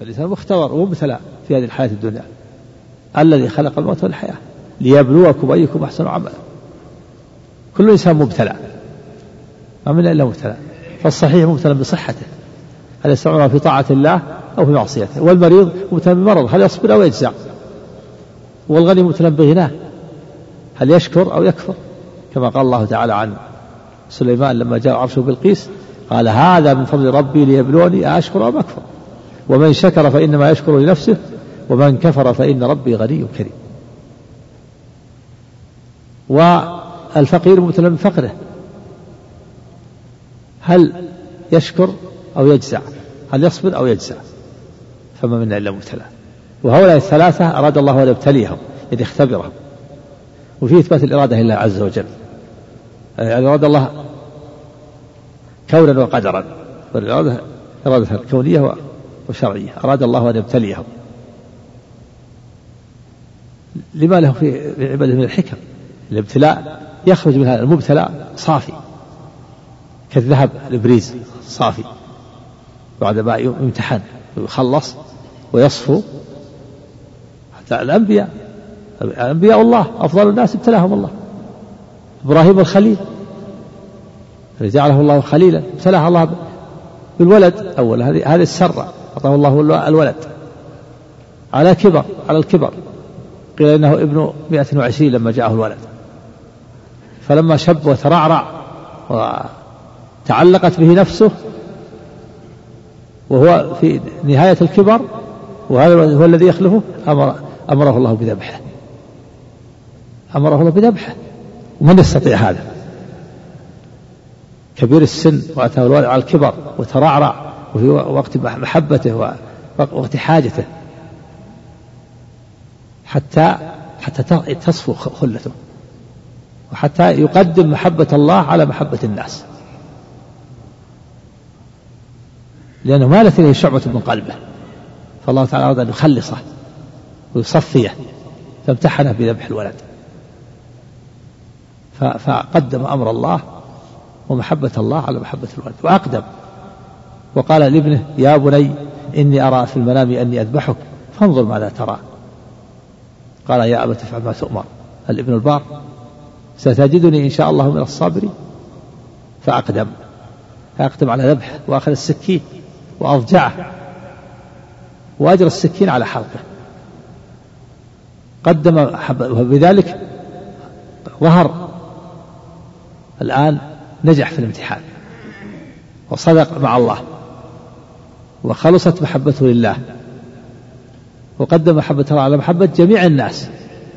فالإنسان مختبر ومبتلى في هذه الحياة الدنيا. الذي خلق الموت والحياة ليبلوكم أيكم أحسن عملا. كل إنسان مبتلى. ما من إلا مبتلى. فالصحيح مبتلى بصحته. هل يستمر في طاعة الله أو في معصيته؟ والمريض مبتلى بمرض. هل يصبر أو يجزع؟ والغني مبتلى بغناه. هل يشكر أو يكفر؟ كما قال الله تعالى عن سليمان لما جاء عرشه بالقيس قال هذا من فضل ربي ليبلوني أشكر أم أكفر. ومن شكر فإنما يشكر لنفسه ومن كفر فإن ربي غني كريم. والفقير مبتلى بفقره هل يشكر أو يجزع؟ هل يصبر أو يجزع؟ فما منا إلا مبتلى وهؤلاء الثلاثة أراد الله أن يبتليهم يعني يختبرهم. وفي إثبات الإرادة لله عز وجل. يعني أراد الله كونا وقدرا. والإرادة إرادة كونية وشرعية أراد الله أن يبتليهم لما له في عبادة من الحكم؟ الابتلاء يخرج من هذا المبتلى صافي. كالذهب الإبريز صافي. بعد ما يمتحن ويخلص ويصفو. حتى الأنبياء أنبياء الله أفضل الناس ابتلاهم الله. إبراهيم الخليل جعله الله خليلا ابتلاه الله بالولد. أول هذه هذه السرة. أعطاه الله الولد. على كبر على الكبر. قيل إنه ابن 120 لما جاءه الولد. فلما شب وترعرع وتعلقت به نفسه وهو في نهاية الكبر وهذا هو الذي يخلفه أمر أمره الله بذبحه. أمره الله بذبحه. ومن يستطيع هذا؟ كبير السن وأتاه الولد على الكبر وترعرع. وفي وقت محبته ووقت حاجته. حتى حتى تصفو خلته. وحتى يقدم محبة الله على محبة الناس. لأنه مالت إليه شعبة من قلبه. فالله تعالى أراد أن يخلصه ويصفيه فامتحنه بذبح الولد. فقدم أمر الله ومحبة الله على محبة الولد. وأقدم. وقال لابنه يا بني إني أرى في المنام أني أذبحك فانظر ماذا ترى. قال يا أبت افعل ما تؤمر. الابن البار ستجدني إن شاء الله من الصابرين. فأقدم فأقدم على ذبحه وأخذ السكين وأضجعه وأجرى السكين على حلقه. قدم وبذلك ظهر الآن نجح في الامتحان وصدق مع الله. وخلصت محبته لله. وقدم محبته على محبة جميع الناس.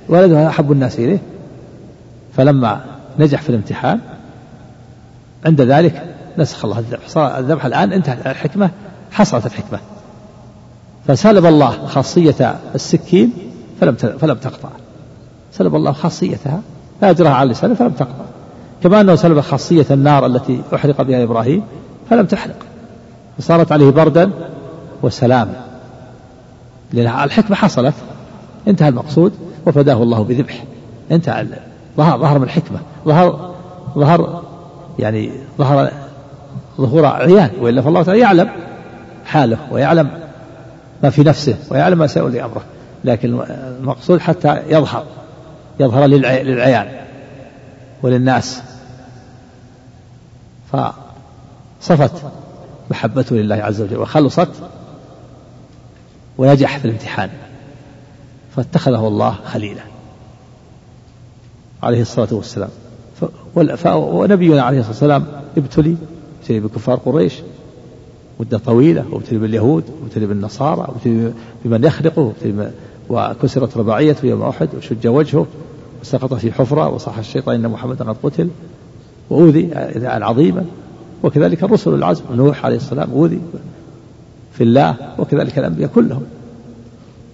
ولده أحب الناس إليه. فلما نجح في الامتحان عند ذلك نسخ الله الذبح. صار الذبح الآن انتهت الحكمة حصلت الحكمة. فسلب الله خاصية السكين فلم فلم تقطع. سلب الله خاصيتها لا أجرها على اللسان فلم تقطع. كما أنه سلب خاصية النار التي أحرق بها إبراهيم فلم تحرق. فصارت عليه بردا وسلاما لأن الحكمة حصلت. انتهى المقصود وفداه الله بذبح. انتهى ظهر ظهر من الحكمة. ظهر ظهر يعني ظهر ظهور عيان والا فالله تعالى يعلم حاله ويعلم ما في نفسه ويعلم ما سيؤذي أمره. لكن المقصود حتى يظهر. يظهر للعيان وللناس. فصفت محبته لله عز وجل وخلصت ونجح في الامتحان فاتخذه الله خليلا. عليه الصلاة والسلام. ونبينا عليه الصلاة والسلام ابتلي ابتلي بكفار قريش مدة طويلة وابتلي باليهود وابتلي بالنصارى وابتلي بمن يخلقه وكسرت رباعيته يوم أحد وشج وجهه وسقط في حفرة وصح الشيطان إن محمدا قد قتل وأوذي عظيما وكذلك الرسل العزم. نوح عليه السلام أوذي في الله وكذلك الأنبياء كلهم.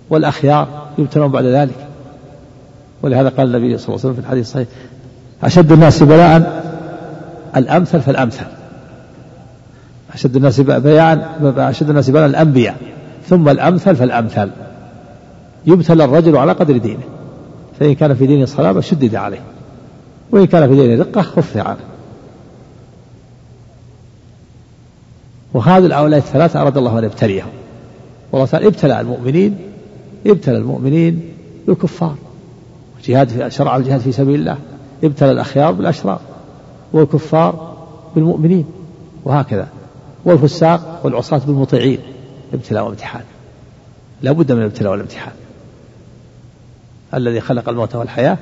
والأخيار يبتلون بعد ذلك. ولهذا قال النبي صلى الله عليه وسلم في الحديث الصحيح أشد الناس بلاء الأمثل فالأمثل. أشد الناس بلاء أشد الناس بلاء الأنبياء. ثم الأمثل فالأمثل. يبتلى الرجل على قدر دينه. فإن كان في دينه صلابة شدد عليه. وإن كان في دينه رقة خف عنه. وهذه الأولاد الثلاثة أراد الله أن يبتليهم والله تعالى ابتلى المؤمنين ابتلى المؤمنين بالكفار. جهاد في شرع الجهاد في سبيل الله. ابتلى الأخيار بالأشرار والكفار بالمؤمنين وهكذا. والفساق والعصاة بالمطيعين. ابتلاء وامتحان. لا بد من الابتلاء والامتحان. الذي خلق الموت والحياة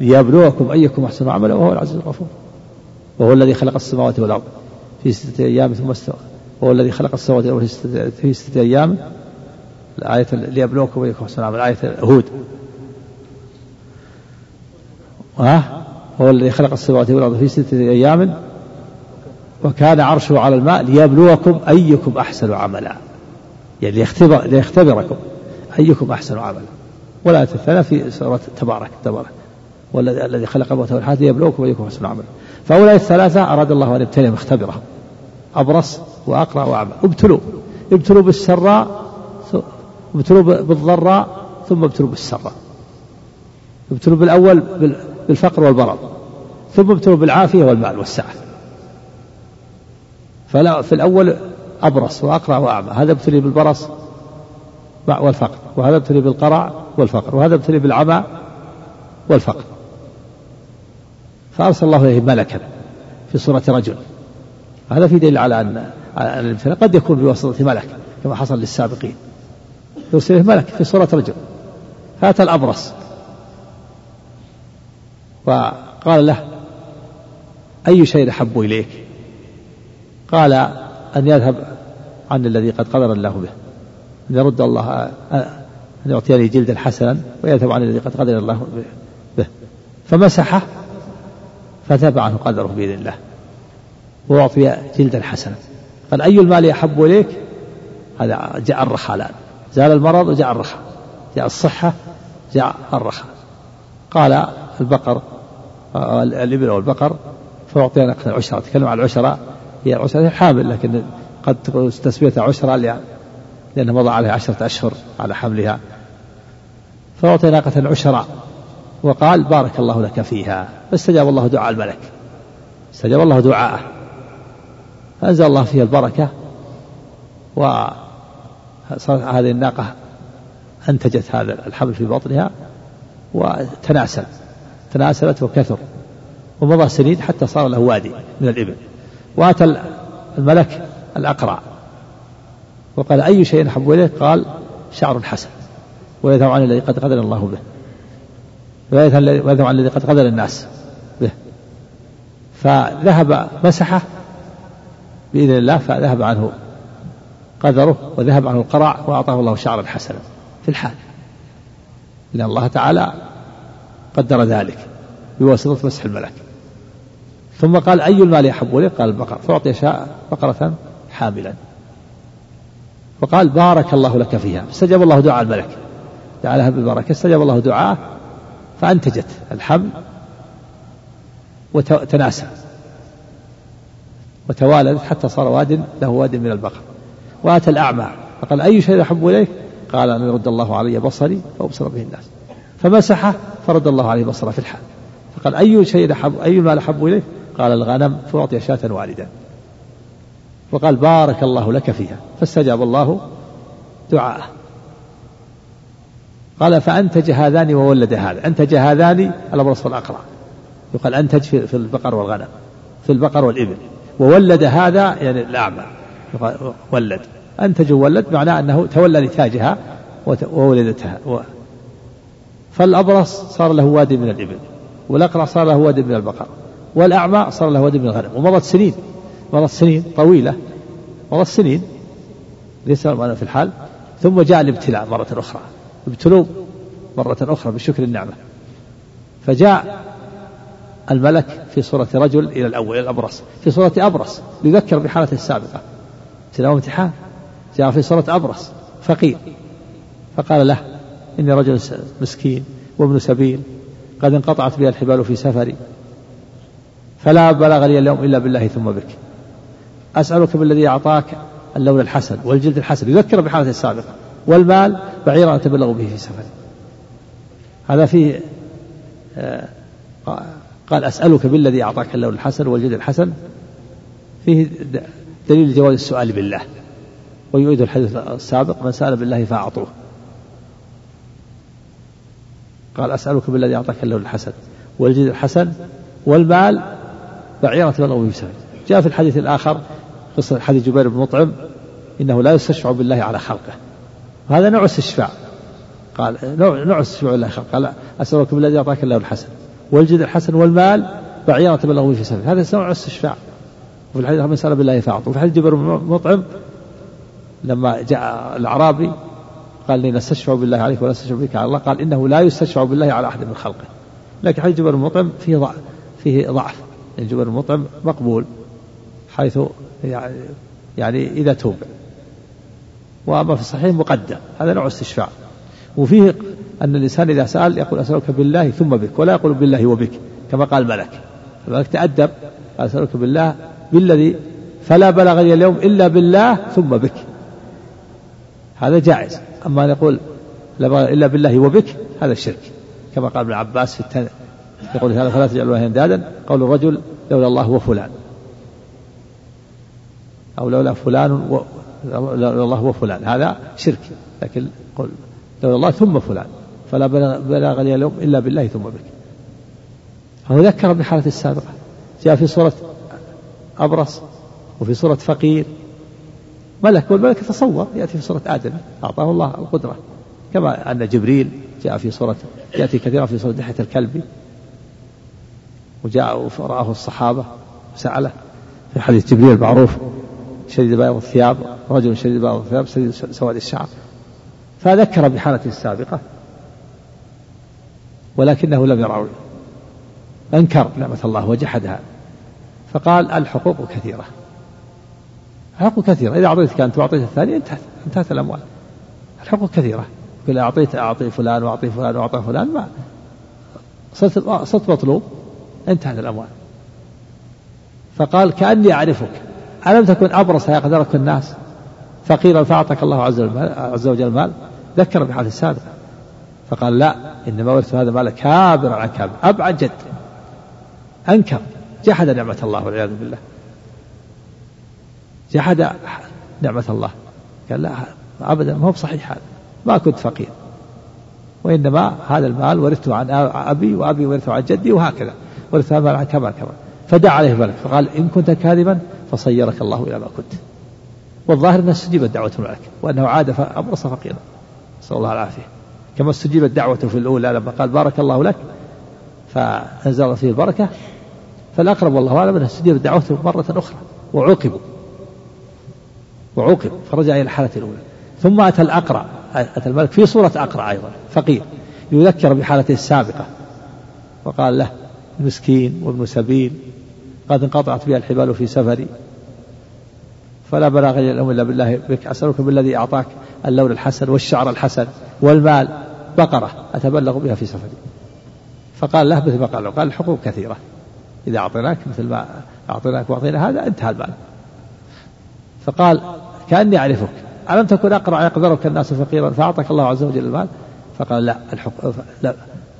ليبلوكم أيكم أحسن عملا وهو العزيز الغفور. وهو الذي خلق السماوات والأرض في ستة أيام ثم استوى. وهو الذي خلق السماوات والأرض في ستة أيام. الآية ليبلوكم أيكم أحسن عملا آية هود. ها؟ هو الذي خلق السماوات والأرض في ستة أيام. وكان عرشه على الماء ليبلوكم أيكم أحسن عملا. يعني ليختبر ليختبركم أيكم أحسن عملا. ولا الثانية في سورة تبارك تبارك. والذي الذي خلق الموت والحياة ليبلوكم أيكم أحسن عملا. فهؤلاء الثلاثة أراد الله أن يبتليهم اختبرهم. أبرص وأقرأ وأعمى ابتلوا. ابتلوا بالسراء ابتلوا بالضراء ثم ابتلوا بالسراء. ابتلوا بالأول بالفقر والبرد ثم ابتلوا بالعافية والمال والسعة. فلا في الأول أبرص وأقرع وأعمى هذا ابتلي بالبرص والفقر وهذا ابتلي بالقرع والفقر وهذا ابتلي بالعمى والفقر. فأرسل الله إليه ملكا في صورة رجل. هذا في دليل على أن الابتلاء قد يكون بواسطة ملك كما حصل للسابقين. يرسل إليه ملك في صورة رجل. فأتى الأبرص. وقال له أي شيء أحب إليك؟ قال أن يذهب عن الذي قد قدر الله به. أن يرد الله أن يعطيني جلدا حسنا ويذهب عن الذي قد قدر الله به. فمسحه فذهب عنه قدره بإذن الله. وأعطي جلدا حسنا. قال أي المال أحب إليك؟ هذا جاء الرخاء. الآن زال المرض وجاء الرخاء. جاء الصحة جاء الرخاء. قال البقر الإبل والبقر فأعطي نقد العشرة. تكلم عن العشرة. هي العشرة هي حامل لكن قد تسميتها عشرة لأنه مضى عليها عشرة أشهر على حملها. فأعطي ناقة عشرة وقال بارك الله لك فيها. فاستجاب الله دعاء الملك. استجاب الله دعاءه. فأنزل الله فيها البركة وصارت هذه الناقة أنتجت هذا الحمل في بطنها وتناسل تناسلت وكثر ومضى سنين حتى صار له وادي من الإبل. وأتى الملك الأقرع وقال أي شيء أحب إليه قال شعر حسن ويذهب عن الذي قد قدر الله به ويذهب عن الذي قد قدر الناس به. فذهب مسحه بإذن الله فذهب عنه قدره وذهب عنه القرع وأعطاه الله شعرا حسنا. في الحال. لأن الله تعالى قدر ذلك بواسطة مسح الملك. ثم قال أي المال يحب لي قال البقر فأعطي شاء بقرة حاملا. وقال بارك الله لك فيها. فاستجاب الله دعاء الملك. جعلها بالبركة. استجاب الله دعاءه فأنتجت الحمل وتناسى وتوالدت حتى صار واد له واد من البقر. وأتى الأعمى فقال أي شيء أحب إليك؟ قال أن يرد الله علي بصري فأبصر به الناس. فمسحه فرد الله عليه بصره في الحال. فقال أي شيء أحب أي مال أحب إليك؟ قال الغنم فأعطي شاة والدا وقال بارك الله لك فيها. فاستجاب الله دعاءه. قال فأنتج هذان وولد هذا. أنتج هذان الأبرص والأقرع. يقال أنتج في البقر والغنم في البقر والإبل. وولد هذا يعني الأعمى. ولد. أنتج وولد معناه أنه تولى نتاجها وولدتها. فالأبرص صار له وادي من الإبل والأقرع صار له وادي من البقر والأعمى صار له وادي من الغنم ومضت سنين. مضت سنين طويلة. مضت سنين. ليس في الحال. ثم جاء الابتلاء مرة أخرى. ابتلوا مرة أخرى بشكر النعمة. فجاء الملك في صورة رجل إلى الأول إلى الأبرص. في صورة أبرص يذكر بحالته السابقة. ابتلاء امتحان جاء في صورة أبرص فقير. فقال له إني رجل مسكين وابن سبيل قد انقطعت بي الحبال في سفري. فلا بلغ لي اليوم إلا بالله ثم بك. أسألك بالذي أعطاك اللون الحسن والجلد الحسن. يذكر بحالته السابقة. والمال بعيرا أتبلغ به في سفري. هذا فيه آه، قال أسألك بالذي أعطاك اللون الحسن والجلد الحسن. فيه دليل جواز السؤال بالله ويؤيد الحديث السابق من سأل بالله فأعطوه. قال أسألك بالذي أعطاك اللون الحسن والجد الحسن والمال بعيرة تبلغ به سفر جاء في الحديث الآخر قصة حديث جبير بن مطعم إنه لا يستشفع بالله على خلقه. هذا نوع استشفاع. قال نوع نوع استشفاع بالله خلقه قال أسألك بالذي أعطاك الله الحسن. والجد الحسن والمال بعيرة تبلغ في سفر هذا نوع استشفاع وفي الحديث من سأل بالله فأعطوا وفي حديث جبير بن مطعم لما جاء الأعرابي قال لي نستشفع بالله عليك ولا نستشفع بك على الله. قال إنه لا يستشفع بالله على أحد من خلقه. لكن حديث جبر المطعم فيه ضعف فيه ضعف. يعني جبر المطعم مقبول حيث يعني, يعني إذا توب. وأما في الصحيح مقدم. هذا نوع استشفاع وفيه أن الإنسان إذا سأل يقول أسألك بالله ثم بك ولا يقول بالله وبك كما قال الملك. الملك تأدب أسألك بالله بالذي فلا بلغني اليوم إلا بالله ثم بك. هذا جائز. أما أن يقول لا إلا بالله وبك هذا الشرك كما قال ابن عباس في التن... يقول هذا فلا تجعلوا الله أندادا قول الرجل لولا الله وفلان. أو لولا فلان و... لولا الله وفلان. هذا شرك لكن قل لولا الله ثم فلان. فلا بلاغ لي اليوم إلا بالله ثم بك. هو ذكر بالحالة السابقة جاء في صورة أبرص وفي صورة فقير. ملك والملك تصور يأتي في صورة آدم. أعطاه الله القدرة. كما أن جبريل جاء في صورة يأتي كثيرا في صورة دحية الكلب. وجاء فرآه الصحابة وسأله في حديث جبريل المعروف شديد بياض الثياب رجل شديد بياض الثياب شديد سواد الشعر. فذكر بحالته السابقة. ولكنه لم يرعوي أنكر نعمة الله وجحدها. فقال الحقوق كثيرة. الحقوق كثيرة. إذا أعطيتك أنت وأعطيت الثاني انتهت انتهت الأموال. الحقوق كثيرة. كل أعطيت أعطي فلان وأعطي فلان وأعطي فلان ما صرت صرت مطلوب. انتهت الأموال. فقال كأني أعرفك. ألم تكن أبرص يقدرك الناس؟ فقيرا فأعطاك الله عز وجل المال ذكر بحال السابق. فقال لا. إنما ورثت هذا المال كابرا عن كابر. أب عن جد. أنكر. جحد نعمة الله والعياذ بالله. جحد نعمة الله. قال لا أبدا ما هو بصحيح هذا. ما كنت فقير. وإنما هذا المال ورثته عن أبي وأبي ورثه عن جدي وهكذا. ورث هذا المال عن كما كما فدعا عليه الملك فقال إن كنت كاذبا فصيرك الله إلى ما كنت. والظاهر أنه استجيبت دعوة الملك وأنه عاد فأبرص فقيرا. نسأل الله العافية. كما استجيبت دعوته في الأولى لما قال بارك الله لك فأنزل فيه البركة. فالأقرب والله أعلم أنه استجيبت دعوته مرة أخرى وعوقبوا وعوقب فرجع إلى الحالة الأولى. ثم أتى الأقرع أتى الملك في صورة أقرع أيضا فقير يذكر بحالته السابقة وقال له مسكين وابن سبيل قد انقطعت بها الحبال في سفري. فلا بلاغ اليوم إلا بالله بك أسألك بالذي أعطاك اللون الحسن والشعر الحسن والمال. بقرة أتبلغ بها في سفري. فقال له مثل ما قال له قال الحقوق كثيرة. إذا أعطيناك مثل ما أعطيناك وأعطينا هذا انتهى المال فقال كأني أعرفك. ألم تكن أقرع يقدرك الناس فقيرا فأعطاك الله عز وجل المال؟ فقال لا الحق لا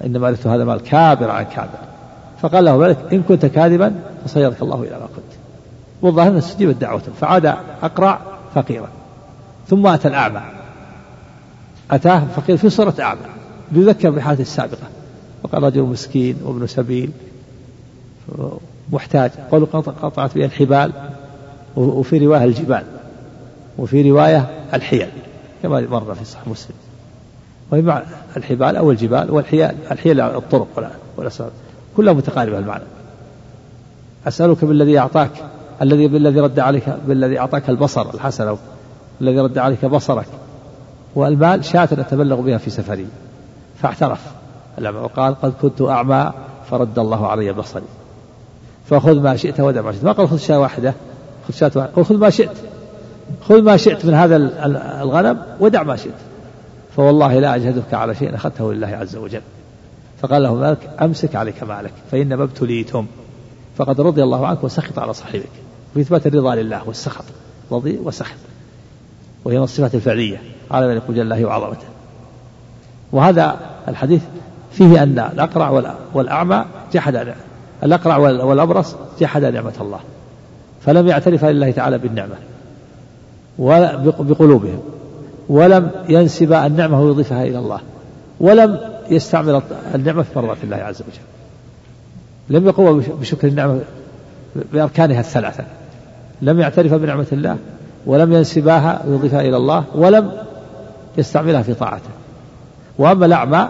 إنما أردت هذا المال كابر عن كابر. فقال له ذلك إن كنت كاذبا فصيرك الله إلى ما كنت. والظاهر أن استجيبت دعوته فعاد أقرع فقيرا. ثم أتى الأعمى. أتاه فقير في صورة أعمى يذكر بحالته السابقة. وقال رجل مسكين وابن سبيل محتاج قالوا قطعت به الحبال وفي رواية الجبال وفي رواية الحيل كما مر في صحيح مسلم. وهي الحبال أو الجبال والحيال الحيل الطرق والأسباب كلها متقاربة المعنى. أسألك بالذي أعطاك الذي بالذي رد عليك بالذي أعطاك البصر الحسن أو الذي رد عليك بصرك والمال شاة أتبلغ بها في سفري فاعترف. وقال قد كنت أعمى فرد الله علي بصري. فخذ ما شئت ودع ما شئت. ما قال خذ شاة واحدة خذ شاة واحدة. خذ ما شئت خذ ما شئت من هذا الغنم ودع ما شئت. فوالله لا أجهدك على شيء أخذته لله عز وجل. فقال له مالك أمسك عليك مالك فإنما ابتليتم فقد رضي الله عنك وسخط على صاحبك. في إثبات الرضا لله والسخط رضي وسخط. وهي من الصفات الفعلية. على من يقول جل الله وعظمته وهذا الحديث فيه أن الأقرع والأعمى جحد الأقرع والأبرص جحد نعمة الله. فلم يعترف لله تعالى بالنعمة. بقلوبهم. ولم ينسب النعمة ويضيفها إلى الله. ولم يستعمل النعمة في مرضات الله عز وجل. لم يقوم بشكر النعمة بأركانها الثلاثة. لم يعترف بنعمة الله. ولم ينسباها ويضيفها إلى الله. ولم يستعملها في طاعته. وأما الأعمى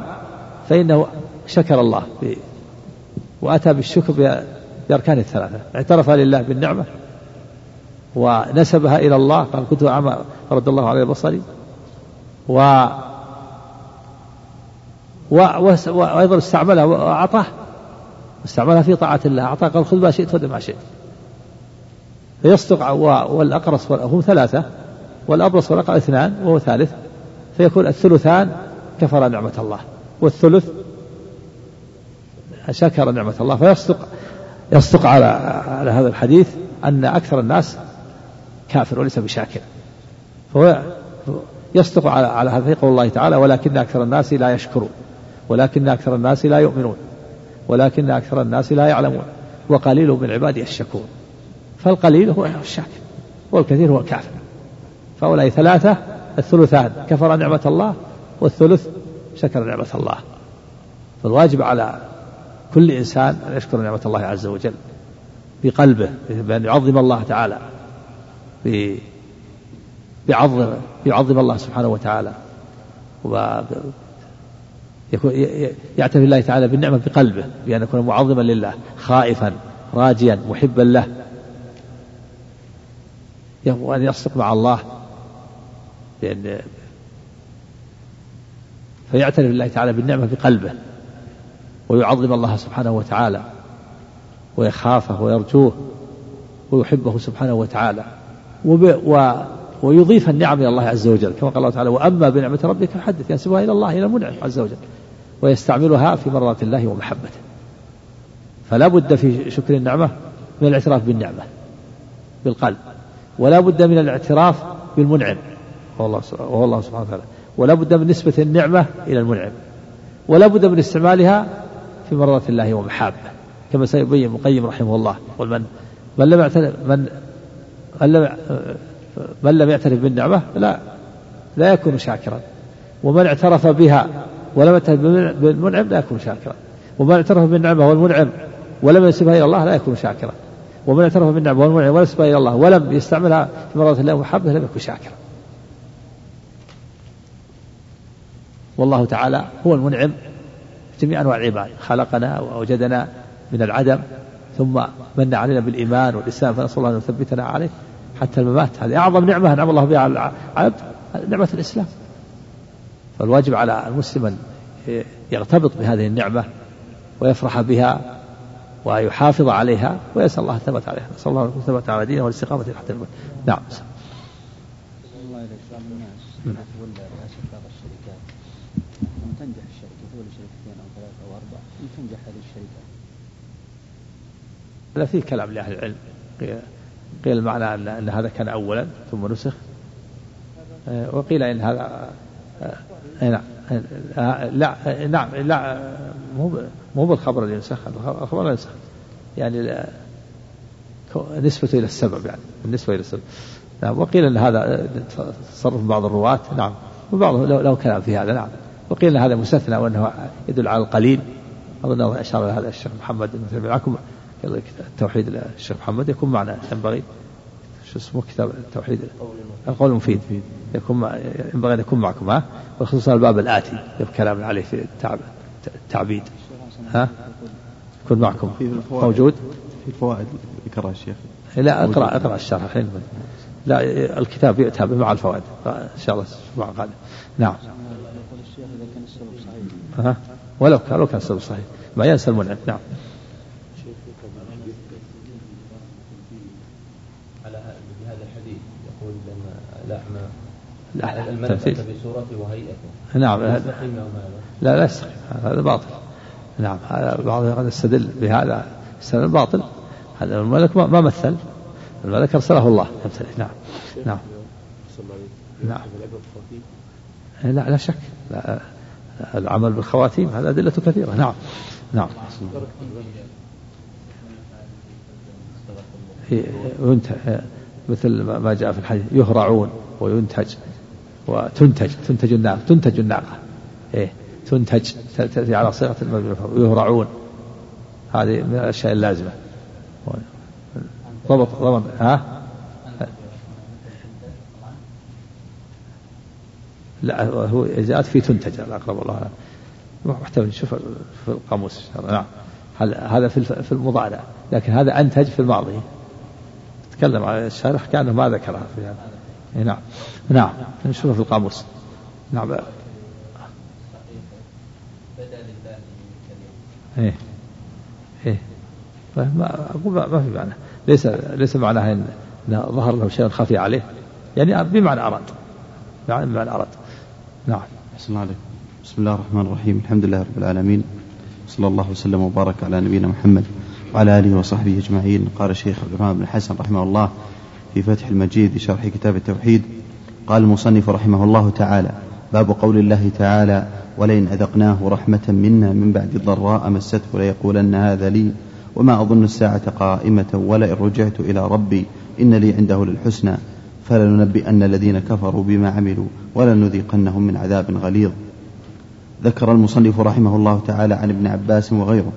فإنه شكر الله وأتى بالشكر بأركان الثلاثة. اعترف لله بالنعمة ونسبها إلى الله. قال كنت أعمى فرد الله علي بصري. و وأيضا استعملها وأعطاه. استعملها في طاعة الله. أعطاه قال خذ ما شئت خذ ما شئت. فيصدق والأقرص هم ثلاثة والأبرص والأقرص اثنان وهو ثالث. فيكون الثلثان كفر نعمة الله والثلث شكر نعمة الله. فيصدق يصدق على على هذا الحديث أن أكثر الناس كافر وليس بشاكر. فهو يصدق على على هذا قول الله تعالى ولكن أكثر الناس لا يشكرون ولكن أكثر الناس لا يؤمنون ولكن أكثر الناس لا يعلمون وقليل من عبادي الشكور فالقليل هو الشاكر والكثير هو الكافر. فهؤلاء ثلاثة الثلثان كفر نعمة الله والثلث شكر نعمة الله. فالواجب على كل إنسان أن يشكر نعمة الله عز وجل بقلبه بأن يعظم الله تعالى بيعظم يعظم الله سبحانه وتعالى يعترف الله تعالى بالنعمة بقلبه بأن يكون معظما لله خائفا راجيا محبا له. وأن يصدق مع الله بأن فيعترف الله تعالى بالنعمة بقلبه ويعظم الله سبحانه وتعالى ويخافه ويرجوه ويحبه سبحانه وتعالى و ويضيف النعم إلى الله عز وجل. كما قال الله تعالى وأما بنعمة ربك فحدث ينسبها إلى الله إلى المنعم عز وجل ويستعملها في مرات الله ومحبته. فلا بد في شكر النعمة من الاعتراف بالنعمة بالقلب ولا بد من الاعتراف بالمنعم. وهو الله, وهو الله سبحانه وتعالى. ولا بد من نسبة النعمة إلى المنعم. ولا بد من استعمالها في مرضاة الله ومحابة. كما سيبين ابن القيم رحمه الله. يقول من من لم يعترف من من لم من لم يعترف بالنعمة لا لا يكون شاكرا. ومن اعترف بها ولم يعترف بالمنعم لا يكون شاكرا. ومن اعترف بالنعمة والمنعم ولم ينسبها إلى الله لا يكون شاكرا. ومن اعترف بالنعمة والمنعم ولم ينسبها إلى الله ولم يستعملها في مرضاة الله ومحبه لم يكن شاكرا. والله تعالى هو المنعم جميع أنواع العباد. خلقنا وأوجدنا من العدم ثم من علينا بالإيمان والإسلام فنسأل الله أن يثبتنا عليه حتى الممات. هذه أعظم نعمة أنعم الله بها على العبد نعمة الإسلام. فالواجب على المسلم أن يرتبط بهذه النعمة ويفرح بها ويحافظ عليها ويسأل الله الثبات عليها. نسأل الله الثبات على دينه والاستقامة حتى الموت. نعم. الله تنجح الشركة تولي شركتين أو ثلاثة أو أربع تنجح هذه الشركة. لا في كلام لأهل العلم. قيل المعنى أن, أن هذا كان أولا ثم نسخ. آه، وقيل إن هذا آه، نعم. آه، لا نعم لا مو مو بالخبر اللي ينسخ الخبر لا ينسخ يعني نسبته إلى السبب يعني بالنسبة إلى السبب. نعم وقيل أن هذا تصرف بعض الرواة. نعم وبعض له كلام في هذا نعم. وقيل هذا مستثنى وأنه يدل على القليل. أظن أشار إلى هذا الشيخ محمد مثل معكم التوحيد الشيخ محمد. يكون معنا ينبغي. شو اسمه؟ كتاب التوحيد. القول المفيد. يكون ينبغي أن يكون معكم ها؟ وخصوصا الباب الآتي. كلام عليه في التعبيد. ها؟ يكون معكم. موجود؟ في فوائد ذكرها الشيخ لا اقرا أقرأ الشرح الحين. لا الكتاب يؤتى مع الفوائد. إن شاء الله الأسبوع القادم. نعم. ها ولو كان لو كان السبب صحيح ما ينسى المنعم نعم على بهذا الحديث يقول لأن المنفعة بصورته وهيئته نعم لا لا يستقيم هذا باطل نعم بعض قد يستدل بهذا استدل باطل هذا الملك ما مثل الملك ارسله الله يمتلك نعم نعم نعم لا لا شك لا العمل بالخواتيم هذا أدلة كثيرة. نعم. نعم. مثل ما جاء في الحديث يهرعون وينتج وتنتج تنتج الناقة تنتج الناقة. إيه تنتج تأتي على صيغة ويهرعون هذه من الأشياء اللازمة. ضبط ضبط ها؟ لا هو جاءت في تنتج أقرب الله محتمل نشوف في القاموس. نعم. هذا في المضارع. لكن هذا أنتج في الماضي. تكلم على الشارح كأنه ما ذكرها في هذا. نعم. نعم. نشوفه في القاموس. نعم. إيه. إيه. ما ما في معنى. ليس ليس معناها إن ظهر له شيء خفي عليه. يعني بمعنى أراد. يعني بمعنى أراد. نعم. أحسن عليكم. بسم الله الرحمن الرحيم. الحمد لله رب العالمين. صلى الله وسلم وبارك على نبينا محمد وعلى آله وصحبه أجمعين. قال الشيخ عبد الرحمن بن الحسن رحمه الله في فتح المجيد شرح كتاب التوحيد قال المصنف رحمه الله تعالى باب قول الله تعالى ولئن أذقناه رحمة منا من بعد ضراء مسته ليقولن هذا لي وما أظن الساعة قائمة ولئن رجعت إلى ربي إن لي عنده للحسنى فلننبئن الذين كفروا بما عملوا ولنذيقنهم من عذاب غليظ. ذكر المصنف رحمه الله تعالى عن ابن عباس وغيره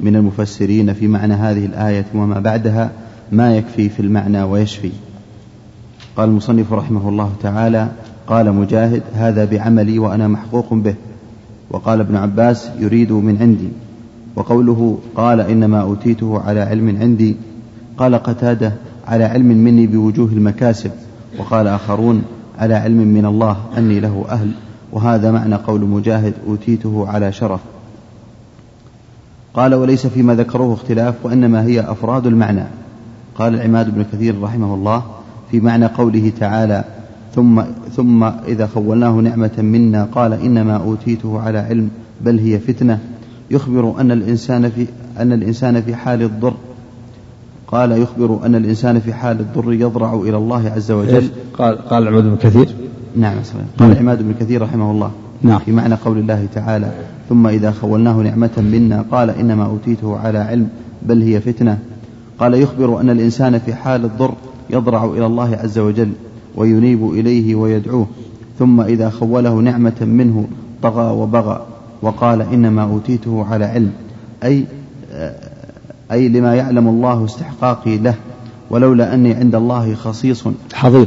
من المفسرين في معنى هذه الآية وما بعدها ما يكفي في المعنى ويشفي. قال المصنف رحمه الله تعالى قال مجاهد هذا بعملي وأنا محقوق به. وقال ابن عباس يريد من عندي. وقوله قال إنما أوتيته على علم عندي. قال قتاده على علم مني بوجوه المكاسب. وقال آخرون على علم من الله أني له أهل وهذا معنى قول مجاهد أوتيته على شرف. قال وليس فيما ذكروه اختلاف وإنما هي أفراد المعنى. قال العماد بن كثير رحمه الله في معنى قوله تعالى ثم ثم إذا خولناه نعمة منا قال إنما أوتيته على علم بل هي فتنة. يخبر أن الإنسان في أن الإنسان في حال الضر قال يخبر أن الإنسان في حال الضر يضرع إلى الله عز وجل. قال قال عماد بن كثير. نعم قال عماد بن كثير رحمه الله. نعم. في معنى قول الله تعالى ثم إذا خولناه نعمة منا قال إنما أوتيته على علم بل هي فتنة. قال يخبر أن الإنسان في حال الضر يضرع إلى الله عز وجل وينيب إليه ويدعوه. ثم إذا خوله نعمة منه طغى وبغى. وقال إنما أوتيته على علم. أي أي لما يعلم الله استحقاقي له ولولا أني عند الله خصيص. حضيض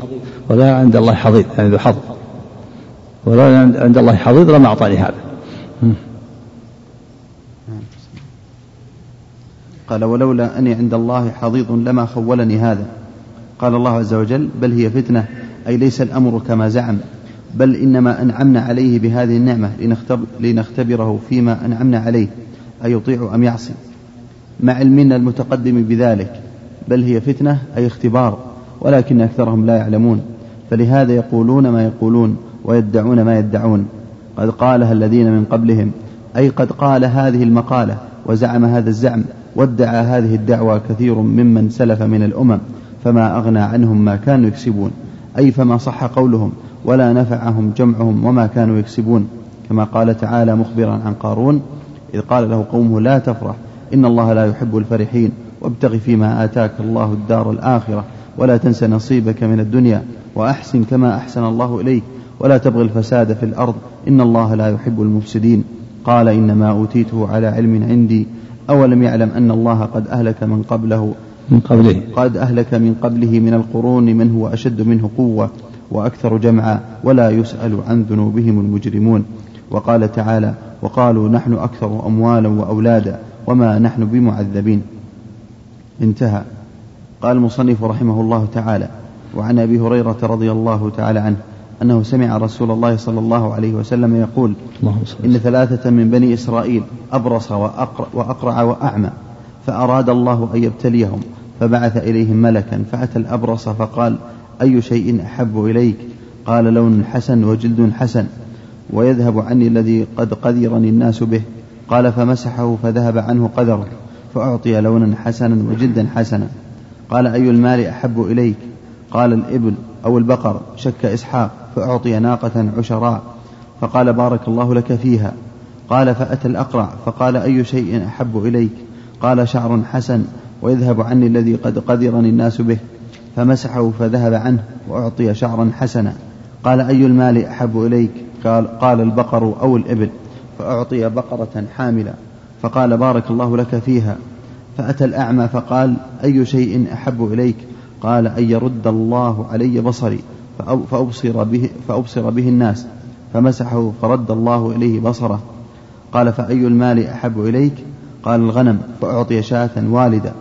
ولا عند الله حضيض يعني ذو حظ. ولولا عند الله حضيض لما أعطاني هذا. قال ولولا أني عند الله حضيض لما خولني هذا. قال الله عز وجل بل هي فتنة أي ليس الأمر كما زعم بل إنما أنعمنا عليه بهذه النعمة لنختبره فيما أنعمنا عليه أيطيع أم يعصي. مع علمنا المتقدم بذلك بل هي فتنة أي اختبار ولكن أكثرهم لا يعلمون. فلهذا يقولون ما يقولون ويدعون ما يدعون. قد قالها الذين من قبلهم أي قد قال هذه المقالة وزعم هذا الزعم وادعى هذه الدعوة كثير ممن سلف من الأمم فما أغنى عنهم ما كانوا يكسبون. أي فما صح قولهم ولا نفعهم جمعهم وما كانوا يكسبون. كما قال تعالى مخبرا عن قارون إذ قال له قومه لا تفرح إن الله لا يحب الفرحين. وابتغ فيما آتاك الله الدار الآخرة. ولا تنس نصيبك من الدنيا. وأحسن كما أحسن الله إليك. ولا تبغي الفساد في الأرض. إن الله لا يحب المفسدين. قال إنما أوتيته على علم عندي. أولم يعلم أن الله قد أهلك من قبله. من قبله. قد أهلك من قبله من القرون من هو أشد منه قوة وأكثر جمعا. ولا يسأل عن ذنوبهم المجرمون. وقال تعالى وقالوا نحن أكثر أموالا وأولادا. وما نحن بمعذبين. انتهى. قال المصنف رحمه الله تعالى وعن أبي هريرة رضي الله تعالى عنه أنه سمع رسول الله صلى الله عليه وسلم يقول إن ثلاثة من بني إسرائيل أبرص وأقرع, وأقرع وأعمى فأراد الله أن يبتليهم فبعث إليهم ملكا فأتى الأبرص فقال أي شيء أحب إليك؟ قال لون حسن وجلد حسن ويذهب عني الذي قد قذرني الناس به. قال فمسحه فذهب عنه قدره فأعطي لونا حسنا وجلدا حسنا. قال أي المال أحب إليك؟ قال الإبل أو البقر شك إسحاق فأعطي ناقة عشراء. فقال بارك الله لك فيها. قال فأتى الأقرع فقال أي شيء أحب إليك؟ قال شعر حسن ويذهب عني الذي قد قدرني الناس به. فمسحه فذهب عنه وأعطي شعرا حسنا. قال أي المال أحب إليك؟ قال, قال البقر أو الإبل. فأعطي بقرة حاملة فقال بارك الله لك فيها. فأتى الأعمى فقال أي شيء أحب إليك؟ قال أن يرد الله علي بصري فأبصر به, فأبصر به الناس فمسحه فرد الله إليه بصره. قال فأي المال أحب إليك؟ قال الغنم فأعطي شاة والدة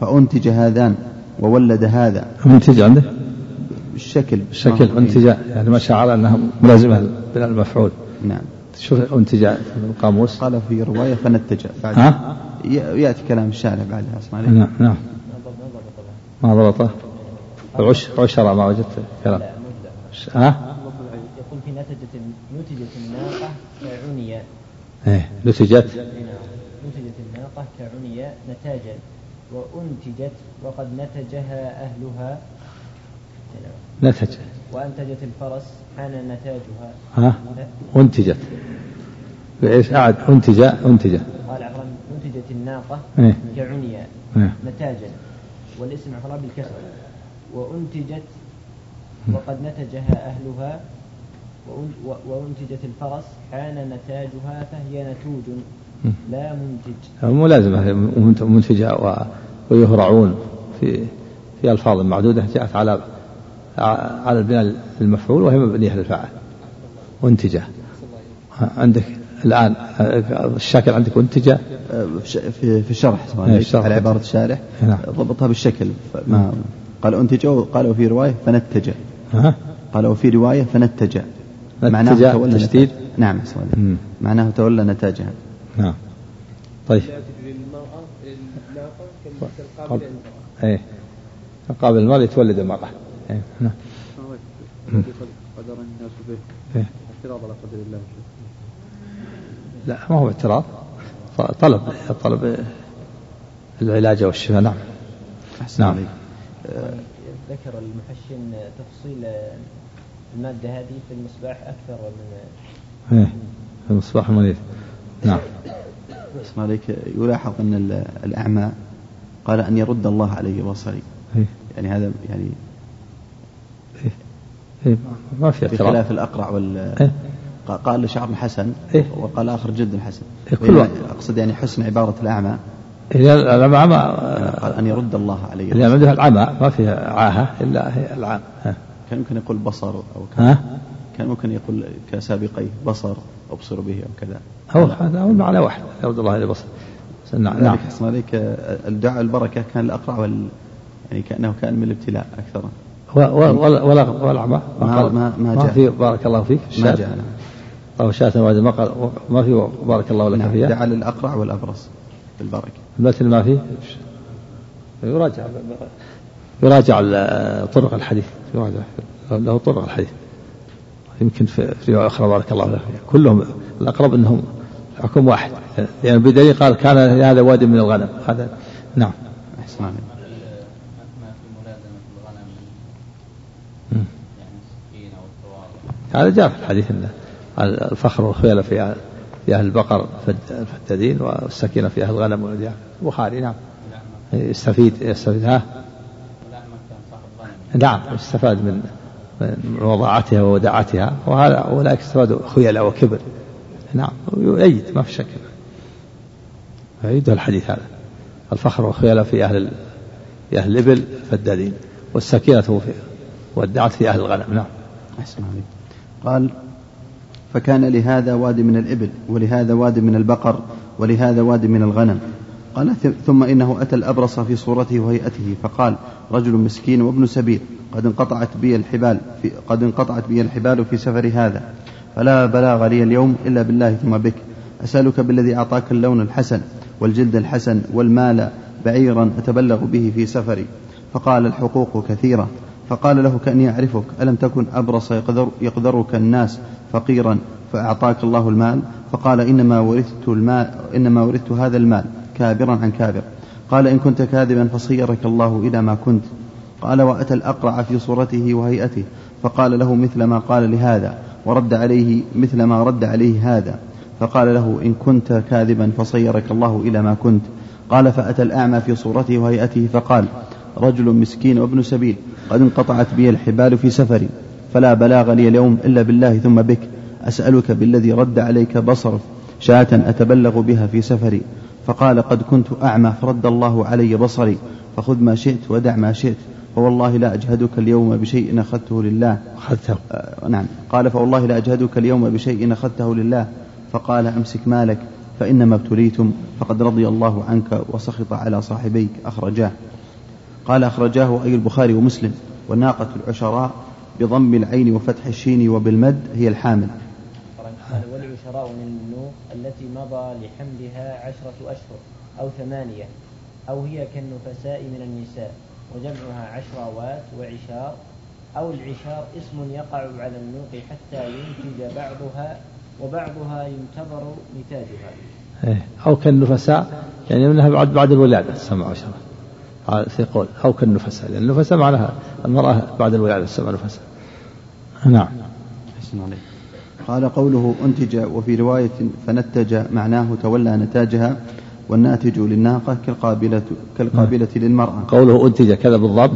فأنتج هذان وولد هذا. أنتج عنده؟ الشكل. الشكل أنتج يعني ما شاء على أنها ملازمة المفعول نعم. شوف أنتج القاموس. قال في رواية فنتج. بعد ها؟ يأتي كلام الشارع بعدها أسمع نعم نعم. ما ضبطه. العش عشرة ما وجدت. كلام. ها؟ يقول في نتجت نتجت الناقة كعنية إيه نتجت. نتجت الناقة كعنية نتاجا وأنتجت وقد نتجها أهلها. نتج. وأنتجت الفرس حان نتاجها. ها؟ أنتجت. بإيش؟ أعد. أنتج أنتج. قال عفوا أنتجت الناقة إيه؟ كعنية إيه؟ نتاجا والاسم عفوا بالكسر. وأنتجت وقد نتجها أهلها. وأنتجت الفرس حان نتاجها فهي نتوج. لا منتج. مو لازم. منتجة ويهرعون في في ألفاظ معدودة جاءت على على البناء المفعول وهي مبنية للفاعل منتجة عندك الآن الشكل عندك منتجة في في الشرح على عبارة الشارح. نعم. ضبطها بالشكل. ما قال أنتج قالوا في رواية فنتج. قالوا في رواية فنتج. معناه تولى تشديد نعم معناه تولى نتاجها نعم. طيب. إيه. قابل المال يتولد المرأة. نعم. قدر الناس به. إيه؟ اعتراض على قدر الله. لا ما هو اعتراض. طلب طلب العلاج والشفاء. نعم. نعم. ذكر المحشن تفصيل المادة هذه في المصباح أكثر من إيه في المصباح المنير نعم. اسمع عليك. يلاحظ أن الأعمى قال أن يرد الله علي بصري إيه؟ يعني هذا يعني إيه؟ إيه ما في اعتراض بخلاف الأقرع وال إيه؟ قال شعر حسن إيه؟ وقال آخر جد حسن. إيه كل يعني أقصد يعني حسن عبارة الأعمى. إيه العمى قال أن يرد الله علي اللي عنده العمى ما فيها عاهة إلا هي العام. كان ممكن يقول بصر أو كان ها؟ كان ممكن يقول كسابقيه بصر أبصر به أو كذا. هو هذا هو المعنى واحد. يرد الله عليه بصر. نعم. نعم عليك الدعاء البركة كان الأقرع وال يعني كأنه كأن من الابتلاء أكثر. ولا ولا ولا ما ما, ما, ما, في بارك الله فيك. ما جاء. أو شاة واحد ما قال ما في بارك الله لك نعم. فيها. دعا للأقرع والأبرص بالبركة. المثل ما فيه؟ يراجع يراجع طرق الحديث. يراجع. له طرق الحديث. يمكن في رواية أخرى. بارك الله فيها. كلهم الأقرب أنهم حكم واحد. يعني بدليل قال كان هذا وادي من الغنم. هذا نعم. أحسن عليك هذا جاء في الحديث أن الفخر والخيل في في أهل البقر الفدادين والسكينة في أهل الغنم والديار البخاري نعم. يستفيد يستفيد ها؟ نعم يستفاد من من وضاعتها ووداعتها. وهذا أولئك استفادوا خيلاء وكبر. نعم يؤيد ما في شك. يؤيد الحديث هذا. الفخر والخيلاء في أهل في أهل الإبل فدادين. والسكينة في والدعت في أهل الغنم. نعم. أحسن عليك. قال فكان لهذا واد من الإبل ولهذا واد من البقر ولهذا واد من الغنم. قال ثم إنه أتى الأبرص في صورته وهيئته فقال رجل مسكين وابن سبيل قد انقطعت بي الحبال في قد انقطعت بي الحبال في سفر هذا فلا بلاغ لي اليوم إلا بالله ثم بك. أسألك بالذي أعطاك اللون الحسن والجلد الحسن والمال بعيرا أتبلغ به في سفري. فقال الحقوق كثيرة. فقال له كأني أعرفك ألم تكن أبرص يقدر يقدرك الناس فقيرا فأعطاك الله المال؟ فقال إنما ورثت المال إنما ورثت هذا المال كابرا عن كابر. قال إن كنت كاذبا فصيرك الله إلى ما كنت. قال وأتى الأقرع في صورته وهيئته فقال له مثل ما قال لهذا ورد عليه مثل ما رد عليه هذا. فقال له إن كنت كاذبا فصيرك الله إلى ما كنت. قال فأتى الأعمى في صورته وهيئته فقال رجل مسكين وابن سبيل. قد انقطعت بي الحبال في سفري. فلا بلاغ لي اليوم إلا بالله ثم بك. أسألك بالذي رد عليك بصرك شاة أتبلغ بها في سفري. فقال قد كنت أعمى فرد الله علي بصري. فخذ ما شئت ودع ما شئت. فوالله لا أجهدك اليوم بشيء أخذته لله. أخذته. آه نعم. قال فوالله لا أجهدك اليوم بشيء أخذته لله. فقال أمسك مالك. فإنما ابتليتم. فقد رضي الله عنك وسخط على صاحبيك أخرجاه. قال أخرجاه أي البخاري ومسلم والناقة العشراء بضم العين وفتح الشين وبالمد هي الحامل والعشراء من النوق التي مضى لحملها عشرة أشهر أو ثمانية أو هي كالنفساء من النساء وجمعها عشراوات وعشار أو العشار اسم يقع على النوق حتى ينتج بعضها وبعضها ينتظر نتاجها إيه. أو كالنفساء يعني منها بعد بعد الولادة تسمى عشرة يقول أو كالنفساء لأن النفساء معناها المرأة بعد الولادة تسمى نفساء. نعم. عليك قال قوله أنتج وفي رواية فنتج معناه تولى نتاجها والناتج للناقة كالقابلة كالقابلة نعم. للمرأة. قوله أنتج كذا بالضبط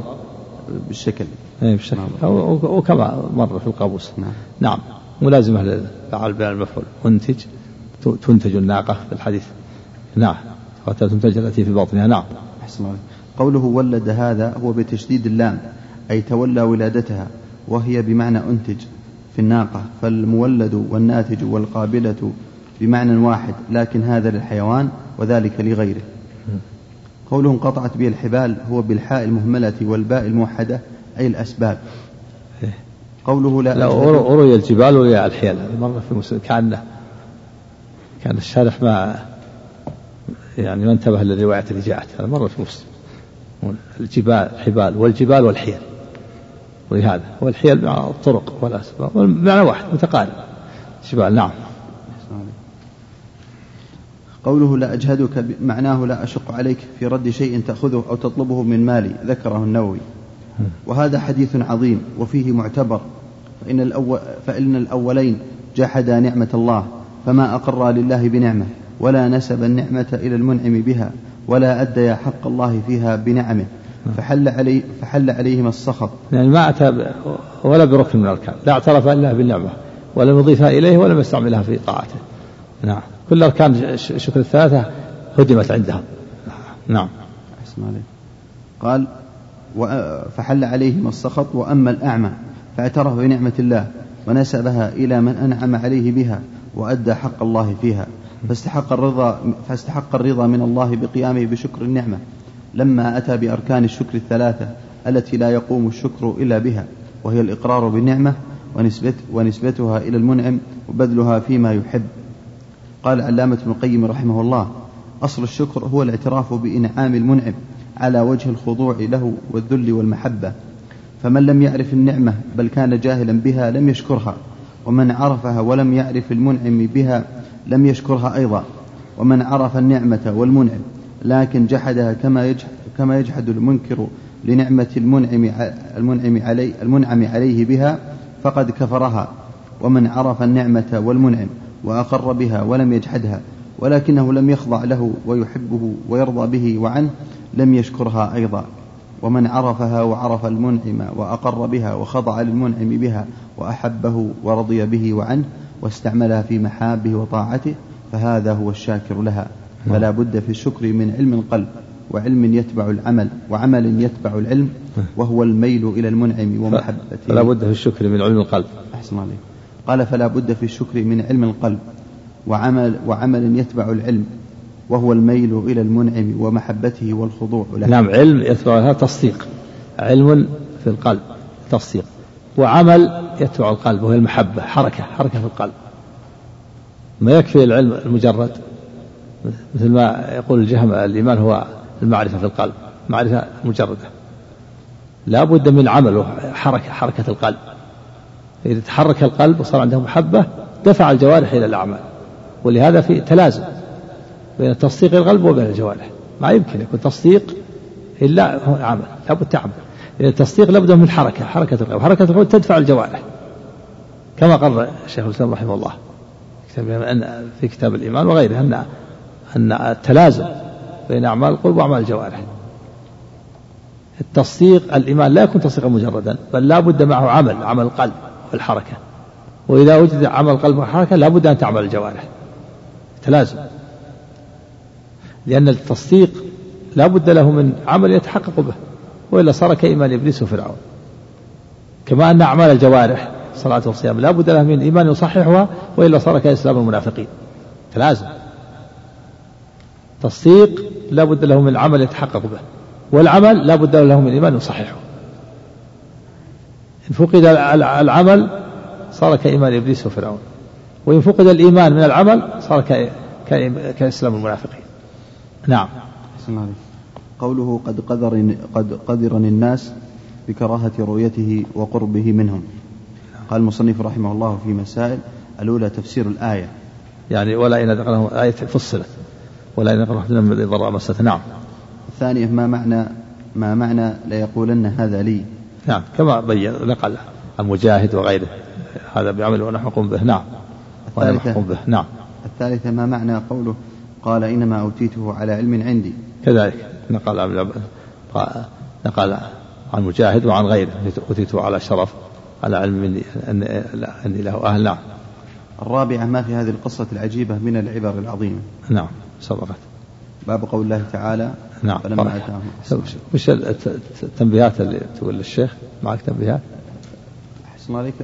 بالشكل. اي بالشكل. نعم. وكما مر في القاموس نعم. نعم. ملازمة لفعل بيان المفعول. أنتج تنتج الناقة في الحديث. نعم. حتى تنتج التي في بطنها نعم. أحسن قوله ولد هذا هو بتشديد اللام أي تولى ولادتها وهي بمعنى أنتج في الناقة فالمولد والناتج والقابلة بمعنى واحد لكن هذا للحيوان وذلك لغيره. قوله انقطعت به الحبال هو بالحاء المهملة والباء الموحدة أي الأسباب. إيه. قوله لا لا أروي الجبال وروي الحيل مرة في مسلم كأنه كأن الشارح ما يعني ما انتبه للرواية اللي جاءت هذا مرة في مسلم. الجبال الحبال والجبال والحيل. ولهذا والحيل مع الطرق والأسباب بمعنى واحد متقارب. جبال نعم. قوله لا أجهدك معناه لا أشق عليك في رد شيء تأخذه أو تطلبه من مالي ذكره النووي. وهذا حديث عظيم وفيه معتبر. فإن, الأول فإن الأولين جحدا نعمة الله فما أقر لله بنعمة ولا نسب النعمة إلى المنعم بها. ولا أدى حق الله فيها بنعمه. فحل علي فحل عليهما السخط. يعني ما أتى ولا بركن من الأركان. لا اعترف إلا بالنعمة ولم يضيفها إليه ولم يستعملها في طاعته. نعم. كل أركان الشكر الثلاثة هدمت عندهم. نعم. قال فحل عليهما السخط وأما الأعمى فاعترف بنعمة الله ونسبها إلى من أنعم عليه بها وأدى حق الله فيها. فاستحق الرضا فاستحق الرضا من الله بقيامه بشكر النعمة لما أتى بأركان الشكر الثلاثة التي لا يقوم الشكر إلا بها وهي الإقرار بالنعمة ونسبت ونسبتها إلى المنعم وبذلها فيما يحب. قال علامة ابن القيم رحمه الله أصل الشكر هو الاعتراف بإنعام المنعم على وجه الخضوع له والذل والمحبة. فمن لم يعرف النعمة بل كان جاهلا بها لم يشكرها ومن عرفها ولم يعرف المنعم بها لم يشكرها أيضا. ومن عرف النعمة والمنعم لكن جحدها كما يجحد, كما يجحد المنكر لنعمة المنعم المنعم علي المنعم عليه بها فقد كفرها. ومن عرف النعمة والمنعم وأقر بها ولم يجحدها ولكنه لم يخضع له ويحبه ويرضى به وعنه لم يشكرها أيضا. ومن عرفها وعرف المنعم وأقر بها وخضع للمنعم بها وأحبه ورضي به وعنه واستعملها في محابه وطاعته فهذا هو الشاكر لها. فلا بد في الشكر من علم القلب وعلم يتبع العمل وعمل يتبع العلم وهو الميل إلى المنعم ومحبته. فلا بد في الشكر من علم القلب. أحسن عليك. قال فلا بد في الشكر من علم القلب وعمل وعمل يتبع العلم وهو الميل إلى المنعم ومحبته والخضوع له. نعم علم يتبع هذا تصديق. علم في القلب تصديق. وعمل يتبع القلب وهي المحبة حركة حركة في القلب. ما يكفي العلم المجرد مثل ما يقول الجهم الإيمان هو المعرفة في القلب معرفة مجردة. لا بد من عمل حركة حركة القلب. إذا تحرك القلب وصار عنده محبة دفع الجوارح إلى الأعمال. ولهذا في تلازم بين تصديق القلب وبين الجوارح. ما يمكن يكون تصديق إلا هو عمل لابد تعمل. التصديق لابد من حركة حركة القلب حركة القلب تدفع الجوارح كما قال الشيخ الإسلام رحمه الله في كتاب الإيمان وغيره أن أن التلازم بين أعمال القلوب وأعمال الجوارح. التصديق الإيمان لا يكون تصديقا مجردا بل لا بد معه عمل عمل القلب والحركة. وإذا وجد عمل القلب والحركة لا بد أن تعمل الجوارح. تلازم. لأن التصديق لا بد له من عمل يتحقق به. وإلا صار كإيمان إبليس وفرعون. كما أن أعمال الجوارح الصلاة والصيام لا بد لها من إيمان يصححها وإلا صار كإسلام المنافقين. تلازم تصديق لا بد له من عمل يتحقق به والعمل لا بد له من إيمان يصححه. إن فقد العمل صار كإيمان إبليس وفرعون. وإن فقد الإيمان من العمل صار كإسلام المنافقين. نعم. قوله قد قدر قد قدرني الناس بكراهة رؤيته وقربه منهم. قال المصنف رحمه الله في مسائل الأولى تفسير الآية. يعني ولا إن ذكرهم آية فصلت. ولا إن ذكرهم من ضراء مسته نعم. الثانية ما معنى ما معنى ليقولن هذا لي؟ نعم. كما بين نقل عن مجاهد وغيره. هذا بعمل ونحكم به. نعم. ونحكم به. نعم. الثالثة ما معنى قوله قال إنما أوتيته على علم عندي؟ كذلك. نقل عن نقل عن مجاهد وعن غيره. أوتيته على شرف على علم مني أني له أهل. نعم. الرابعة ما في هذه القصة العجيبة من العبر العظيمة نعم سبقت باب قول الله تعالى نعم فلما أتاهم. وش التنبيهات اللي تقول للشيخ؟ معك تنبيهات؟ أحسن عليك.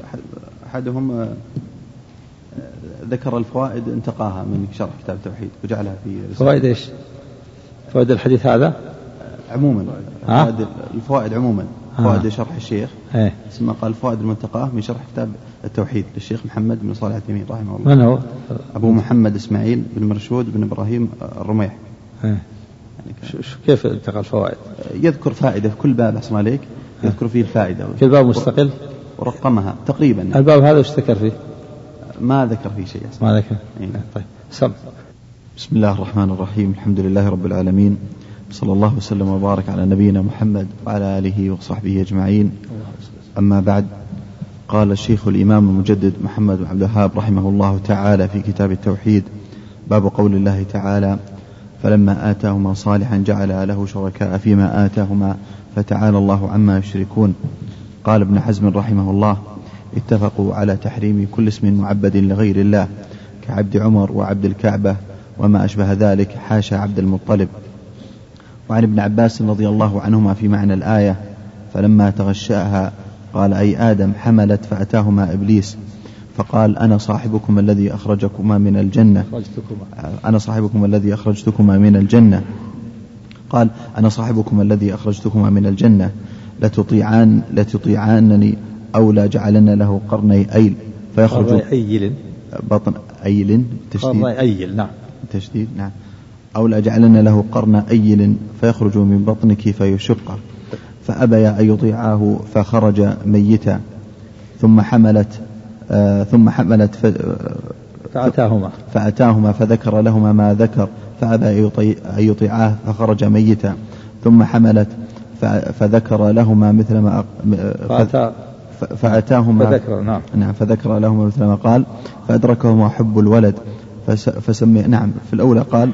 أحدهم آه، ذكر الفوائد انتقاها من شرح كتاب التوحيد وجعلها في فوائد إيش؟ فوائد الحديث هذا؟ عموما فوائد الفوائد عموما. فوائد شرح الشيخ. إيه. ثم قال فوائد المنتقاه من شرح كتاب التوحيد للشيخ محمد بن صالح العثيمين رحمه الله. من هو؟ أبو محمد إسماعيل بن مرشود بن إبراهيم الرميح. إيه. يعني كيف انتقى الفوائد؟ يذكر فائدة في كل باب أحسن عليك. يذكر فيه الفائدة. كل باب مستقل؟ ورقمها تقريبا. الباب هذا وش ذكر فيه؟ ما ذكر فيه شيء ما ذكر. إيه. طيب. سم. بسم الله الرحمن الرحيم. الحمد لله رب العالمين. صلى الله وسلم وبارك على نبينا محمد وعلى آله وصحبه أجمعين. أما بعد قال الشيخ الإمام المجدد محمد بن عبد الوهاب رحمه الله تعالى في كتاب التوحيد باب قول الله تعالى فلما آتاهما صالحا جعل له شركاء فيما آتاهما فتعالى الله عما يشركون. قال ابن حزم رحمه الله اتفقوا على تحريم كل اسم معبد لغير الله كعبد عمر وعبد الكعبة وما أشبه ذلك حاشا عبد المطلب. وعن ابن عباس رضي الله عنهما في معنى الآية فلما تغشاها قال أي آدم حملت فأتاهما إبليس. فقال أنا صاحبكما الذي أخرجكما من الجنة. أنا صاحبكما الذي أخرجتكما من الجنة. قال أنا صاحبكما الذي أخرجتكما من الجنة. لتطيعان لتطيعانني أو لا جعلن له قرني أيل. فيخرج أيل. بطن أيل تشديد. قرني أيل نعم. تشديد نعم. أو لأجعلن له قرن أيل فيخرج من بطنك فيشقه فأبيا أن يطيعاه فخرج ميتا. ثم حملت آه ثم حملت ف فأتاهما. فأتاهما فذكر لهما ما ذكر. فأبى أن يطيعاه فخرج ميتا. ثم حملت فذكر لهما مثل ما فأتى فأتاهما. فذكر نعم. نعم فذكر لهما مثل ما قال. فأدركهما حب الولد. فسمي نعم في الأولى قال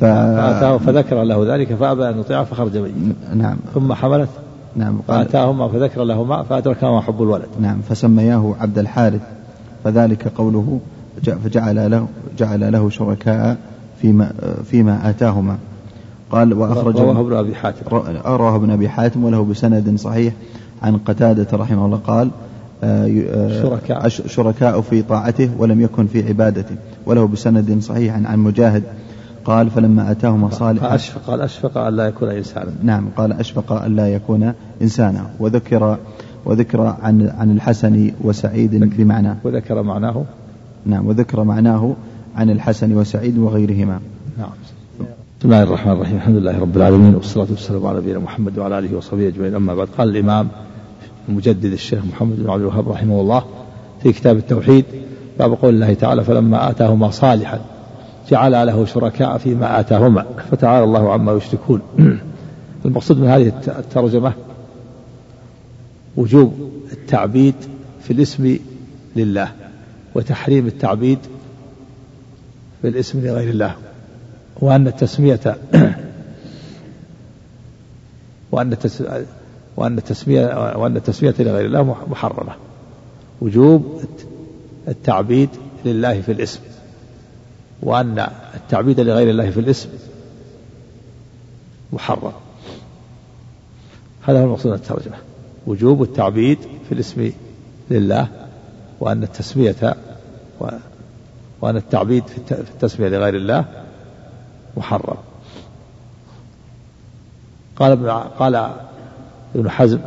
فآتاه فذكر له ذلك فأبى أن يطيعه فخرج به. نعم. ثم حملت نعم فآتاهما فذكر لهما فأدركهما حب الولد. نعم فسمياه عبد الحارث فذلك قوله فجعل له جعل له شركاء فيما فيما آتاهما. قال وأخرج رواه ابن أبي حاتم. رواه ابن أبي حاتم وله بسند صحيح عن قتادة رحمه الله قال شركاء. شركاء في طاعته ولم يكن في عبادته وله بسند صحيح عن مجاهد قال فلما أتاهما صالح أشفق قال أشفق أن لا يكون إنسانا. نعم قال أشفق أن لا يكون إنسانا وذكر وذكر عن عن الحسن وسعيد بمعنى. وذكر معناه. نعم وذكر معناه عن الحسن وسعيد وغيرهما. نعم. بسم الله الرحمن الرحيم. الحمد لله رب العالمين والصلاة والسلام على نبينا محمد وعلى آله وصحبه أجمعين. أما بعد قال الإمام المجدد الشيخ محمد بن عبد الوهاب رحمه الله في كتاب التوحيد باب قول الله تعالى فلما آتاهما صالحا جعل له شركاء فيما آتاهما فتعالى الله عما يشركون. المقصود من هذه الترجمة وجوب التعبيد في الاسم لله وتحريم التعبيد في الاسم لغير الله وأن التسمية وأن وأن التسمية وأن التسمية لغير الله محرمة. وجوب التعبيد لله في الاسم. وأن التعبيد لغير الله في الاسم محرم. هذا هو المقصود من الترجمة. وجوب التعبيد في الاسم لله وأن التسمية وأن التعبيد في التسمية لغير الله محرم. قال قال ابن حزم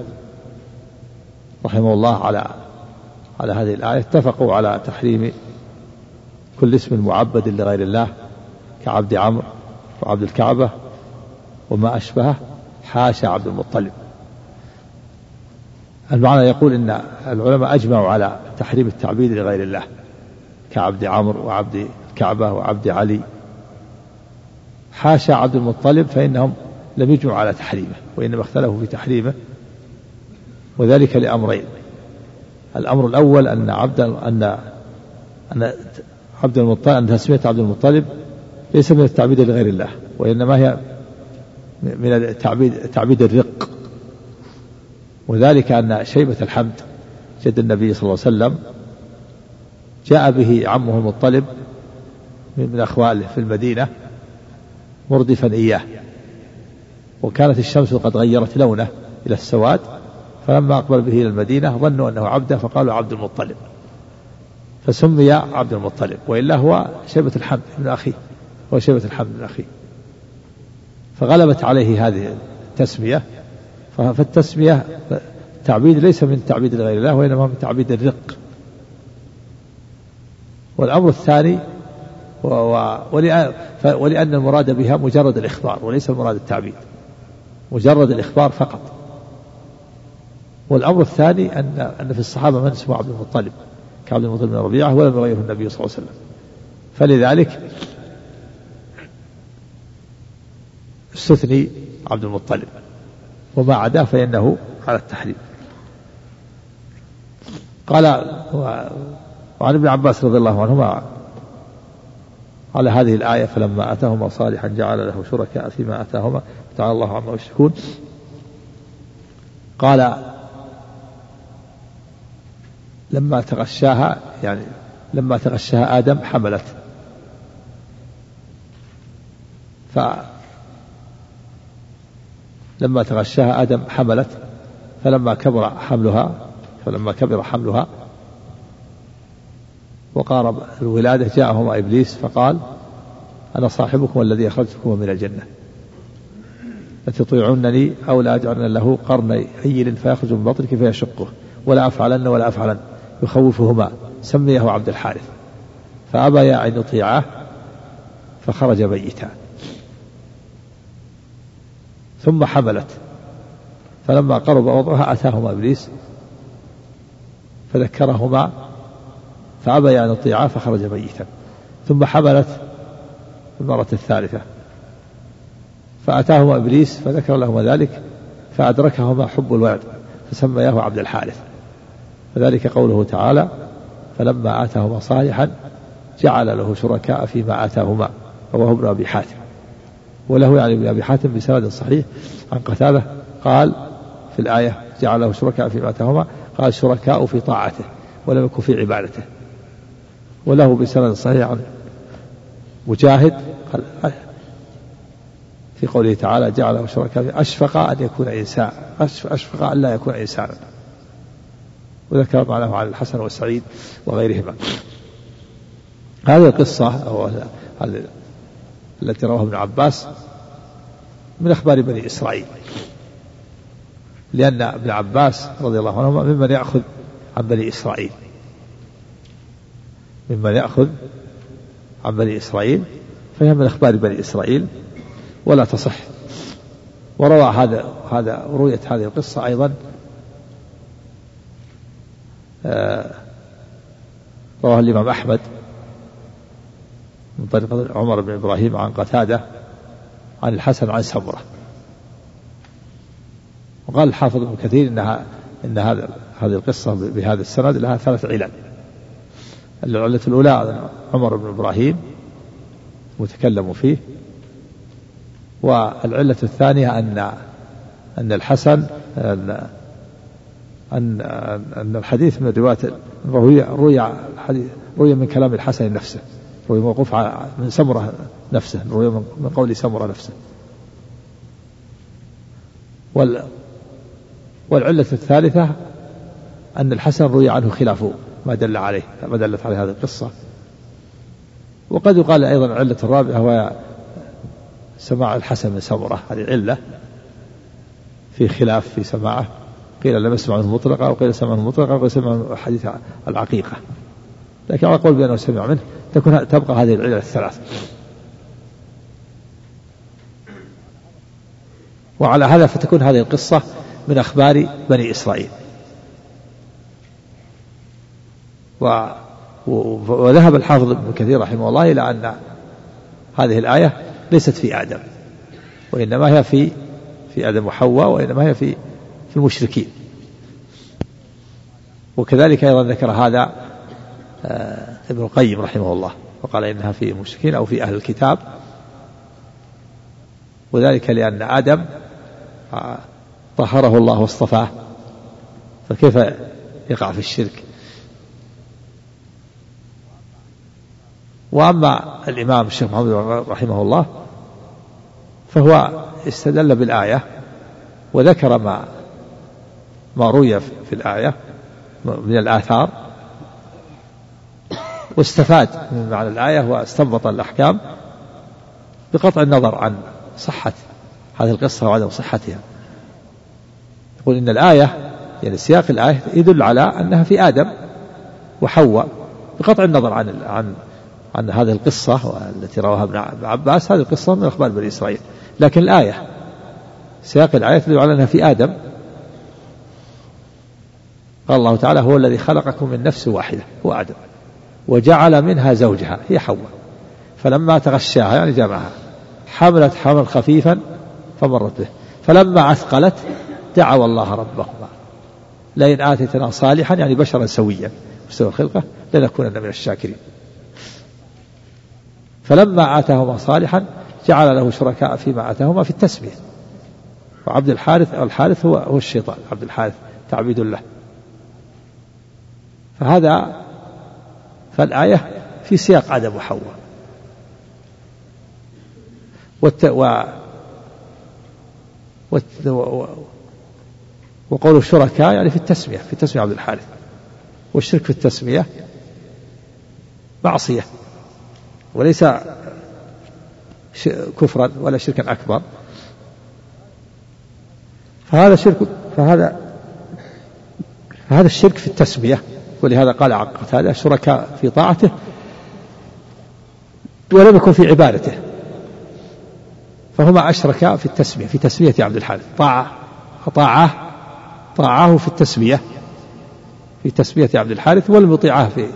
رحمه الله على على هذه الآية اتفقوا على تحريم كل اسم معبد لغير الله كعبد عمرو وعبد الكعبة وما أشبهه حاشا عبد المطلب. المعنى يقول إن العلماء أجمعوا على تحريم التعبيد لغير الله كعبد عمرو وعبد الكعبة وعبد علي. حاشا عبد المطلب فإنهم لم يجمعوا على تحريمه وإنما اختلفوا في تحريمه وذلك لأمرين. الأمر الأول أن عبد أن أن عبد المطلب أن تسمية عبد المطلب ليس من التعبيد لغير الله وإنما هي من التعبيد تعبيد الرق. وذلك أن شيبة الحمد جد النبي صلى الله عليه وسلم جاء به عمه المطلب من أخواله في المدينة مردفا إياه. وكانت الشمس قد غيرت لونه إلى السواد فلما أقبل به إلى المدينة ظنوا أنه عبده فقالوا عبد المطلب. فسمي عبد المطلب وإلا هو شيبة الحمد من أخيه هو شيبة الحمد من أخيه فغلبت عليه هذه التسمية فالتسمية تعبيد ليس من تعبيد غير الله وإنما من تعبيد الرق. والأمر الثاني ولأن المراد بها مجرد الإخبار وليس المراد التعبيد. مجرد الإخبار فقط. والأمر الثاني أن أن في الصحابة من اسمه عبد المطلب كعبد المطلب بن ربيعة ولم يغيره النبي صلى الله عليه وسلم. فلذلك استثني عبد المطلب وما عداه فإنه على التحريم. قال وعن ابن عباس رضي الله عنهما على هذه الآية فلما أتاهما صالحا جعل له شركاء فيما أتاهما. تعالى الله عما يشركون. قال لما تغشاها يعني لما تغشاها آدم حملت. ف لما تغشاها آدم حملت فلما كبر حملها فلما كبر حملها وقارب الولادة جاءهما إبليس فقال أنا صاحبكم الذي أخرجتكم من الجنة. لتطيعونني أو لا أجعلن له قرن عيل فيخرج من بطنك فيشقه ولا أفعلن ولا أفعلن. يخوفهما. سميه عبد الحارث. فأبيا أن يطيعاه فخرج ميتا. ثم حملت. فلما قرب وضعها أتاهما إبليس فذكرهما فأبيا أن يطيعاه فخرج ميتا. ثم حملت. المرة الثالثة. فأتاهما إبليس فذكر لهما ذلك فأدركهما حب الولد فسمياه عبد الحارث. وذلك قوله تعالى فلما آتاهما صالحا جعل له شركاء فيما آتاهما رواه ابن أبي حاتم. وله يعني ابن أبي حاتم بسند صحيح عن قتادة قال في الآية جعل له شركاء فيما آتاهما قال شركاء في طاعته ولم يكن في عبادته. وله بسند صحيح عن مجاهد قال في قوله تعالى جعله شركاء أشفق أن يكون إنسان أشفق أن لا يكون إنسانا. وذكر معناه عن الحسن والسعيد وغيرهما. هذه القصة أو التي رواها ابن عباس من أخبار بني إسرائيل. لأن ابن عباس رضي الله عنهما ممن يأخذ عن بني إسرائيل. ممن يأخذ عن بني إسرائيل فهي من أخبار بني إسرائيل. ولا تصح. وروى هذا هذا رويت هذه القصة أيضا. آه، رواه الإمام أحمد من طريق عمر بن إبراهيم عن قتادة عن الحسن عن سمرة. وقال الحافظ ابن كثير إنها إن هذا هذه القصة بهذا السند لها ثلاث علل. العلة الأولى عمر بن إبراهيم متكلم فيه. والعلة الثانية أن أن الحسن أن أن الحديث من رواية روي روي روي من كلام الحسن نفسه روي موقوف من سمرة نفسه روي من قول سمرة نفسه. وال والعلة الثالثة أن الحسن روي عنه خلاف ما دل عليه ما دلت عليه هذه القصة. وقد يقال أيضا العلة الرابعة سماع الحسن من سمرة هذه علة. في خلاف في سماعه. قيل لم يسمع منه مطلقا وقيل سمع منه مطلقا وقيل سمع منه حديث العقيقة. لكن على قول بأنه سمع منه تكون تبقى هذه العلل الثلاث. وعلى هذا فتكون هذه القصة من أخبار بني إسرائيل. و وذهب الحافظ ابن كثير رحمه الله إلى أن هذه الآية ليست في آدم وإنما هي في في آدم وحواء وإنما هي في في المشركين. وكذلك أيضا ذكر هذا آه، ابن القيم رحمه الله وقال إنها في المشركين أو في أهل الكتاب. وذلك لأن آدم آه، طهره الله واصطفاه فكيف يقع في الشرك؟ وأما الإمام الشيخ محمد رحمه الله فهو استدل بالآية وذكر ما ما روي في الآية من الآثار واستفاد من معنى الآية واستنبط الأحكام بقطع النظر عن صحة هذه القصة وعدم صحتها. يقول إن الآية يعني سياق الآية يدل على أنها في آدم وحواء بقطع النظر عن عن عن هذه القصة التي رواها ابن عباس هذه القصة من أخبار بني إسرائيل. لكن الآية سياق الآية تدل على أنها في آدم. قال الله تعالى هو الذي خلقكم من نفس واحدة هو آدم وجعل منها زوجها هي حواء. فلما تغشاها يعني جمعها حملت حمل خفيفا فمرت به. فلما أثقلت دعوا الله ربهما. لئن آتيتنا صالحا يعني بشرا سويا مستوى الخلقة لنكونن من الشاكرين. فلما آتاهما صالحا جعل له شركاء فيما آتاهما في التسمية وعبد الحارث أو الحارث هو هو الشيطان عبد الحارث تعبيد له. فهذا فالآية في سياق آدم وحواء والت... و... والت... و... وقول الشركاء يعني في التسمية في التسمية عبد الحارث. والشرك في التسمية معصية. وليس كفرا ولا شركا أكبر. فهذا شرك فهذا فهذا الشرك في التسمية. ولهذا قال عن قتادة شركاء في طاعته ولم يكن في عبادته. فهما أشركا في التسمية في تسمية عبد الحارث طاعة أطاعه طاعه في التسمية في تسمية عبد الحارث ولم يطيعه في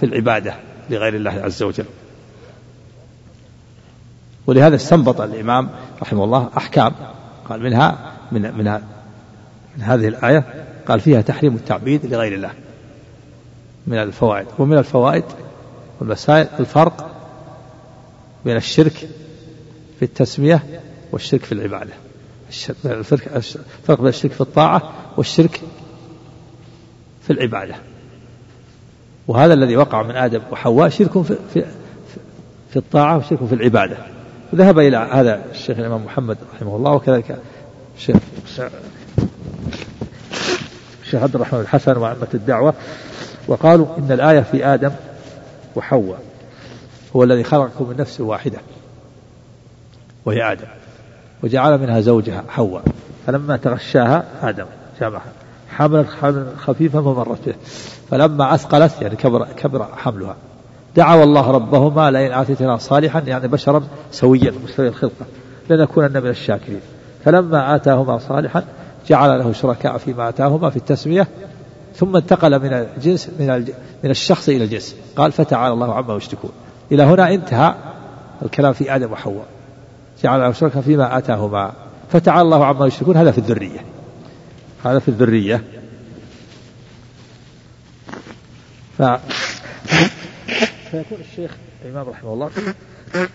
في العبادة لغير الله عز وجل. ولهذا استنبط الإمام رحمه الله أحكام. قال منها من من من هذه الآية قال فيها تحريم التعبيد لغير الله. من الفوائد. ومن الفوائد والمسائل الفرق بين الشرك في التسمية والشرك في العبادة. الفرق بين الشرك في الطاعة والشرك في العبادة. وهذا الذي وقع من آدم وحواء شرك في, في, في الطاعة وشرك في العبادة. ذهب إلى هذا الشيخ الإمام محمد رحمه الله وكذلك الشيخ الشيخ عبد الرحمن الحسن وعامة الدعوة وقالوا إن الآية في آدم وحواء هو الذي خلقكم من نفس واحدة وهي آدم وجعل منها زوجها حواء فلما تغشاها آدم جامعها حملت حملا خفيفا فمرت به فلما أثقلت يعني كبر, كبر حملها. دعوا الله ربهما لئن آتيتنا صالحا يعني بشرا سويا مستوي الخلقة لنكونن من الشاكرين. فلما آتاهما صالحا جعل له شركاء فيما آتاهما في التسمية ثم انتقل من الجنس من من الشخص إلى الجنس. قال فتعالى الله عما يشركون. إلى هنا انتهى الكلام في آدم وحواء. جعل له شركاء فيما آتاهما. فتعالى الله عما يشركون. هذا في الذرية. هذا في الذرية. ف فيكون الشيخ الإمام رحمه الله.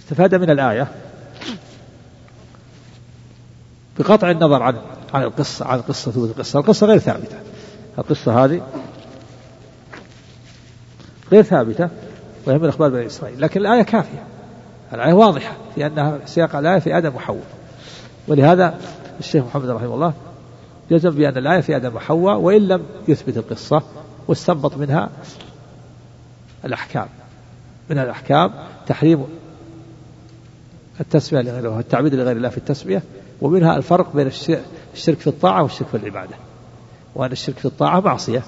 استفاد من الآية بقطع النظر عن عن القصة عن قصة ثبوت القصة. القصة غير ثابتة. القصة هذه غير ثابتة وهي من أخبار بني إسرائيل. لكن الآية كافية. الآية واضحة في أنها سياق الآية في آدم وحواء ولهذا الشيخ محمد رحمه الله يجب بأن الآية في آدم وحواء وإن لم يثبت القصة واستنبط منها الأحكام. من الأحكام تحريم التسمية لغير الله والتعبيد لغير الله في التسمية ومنها الفرق بين الشرك في الطاعة والشرك في العبادة. وأن الشرك في الطاعة معصية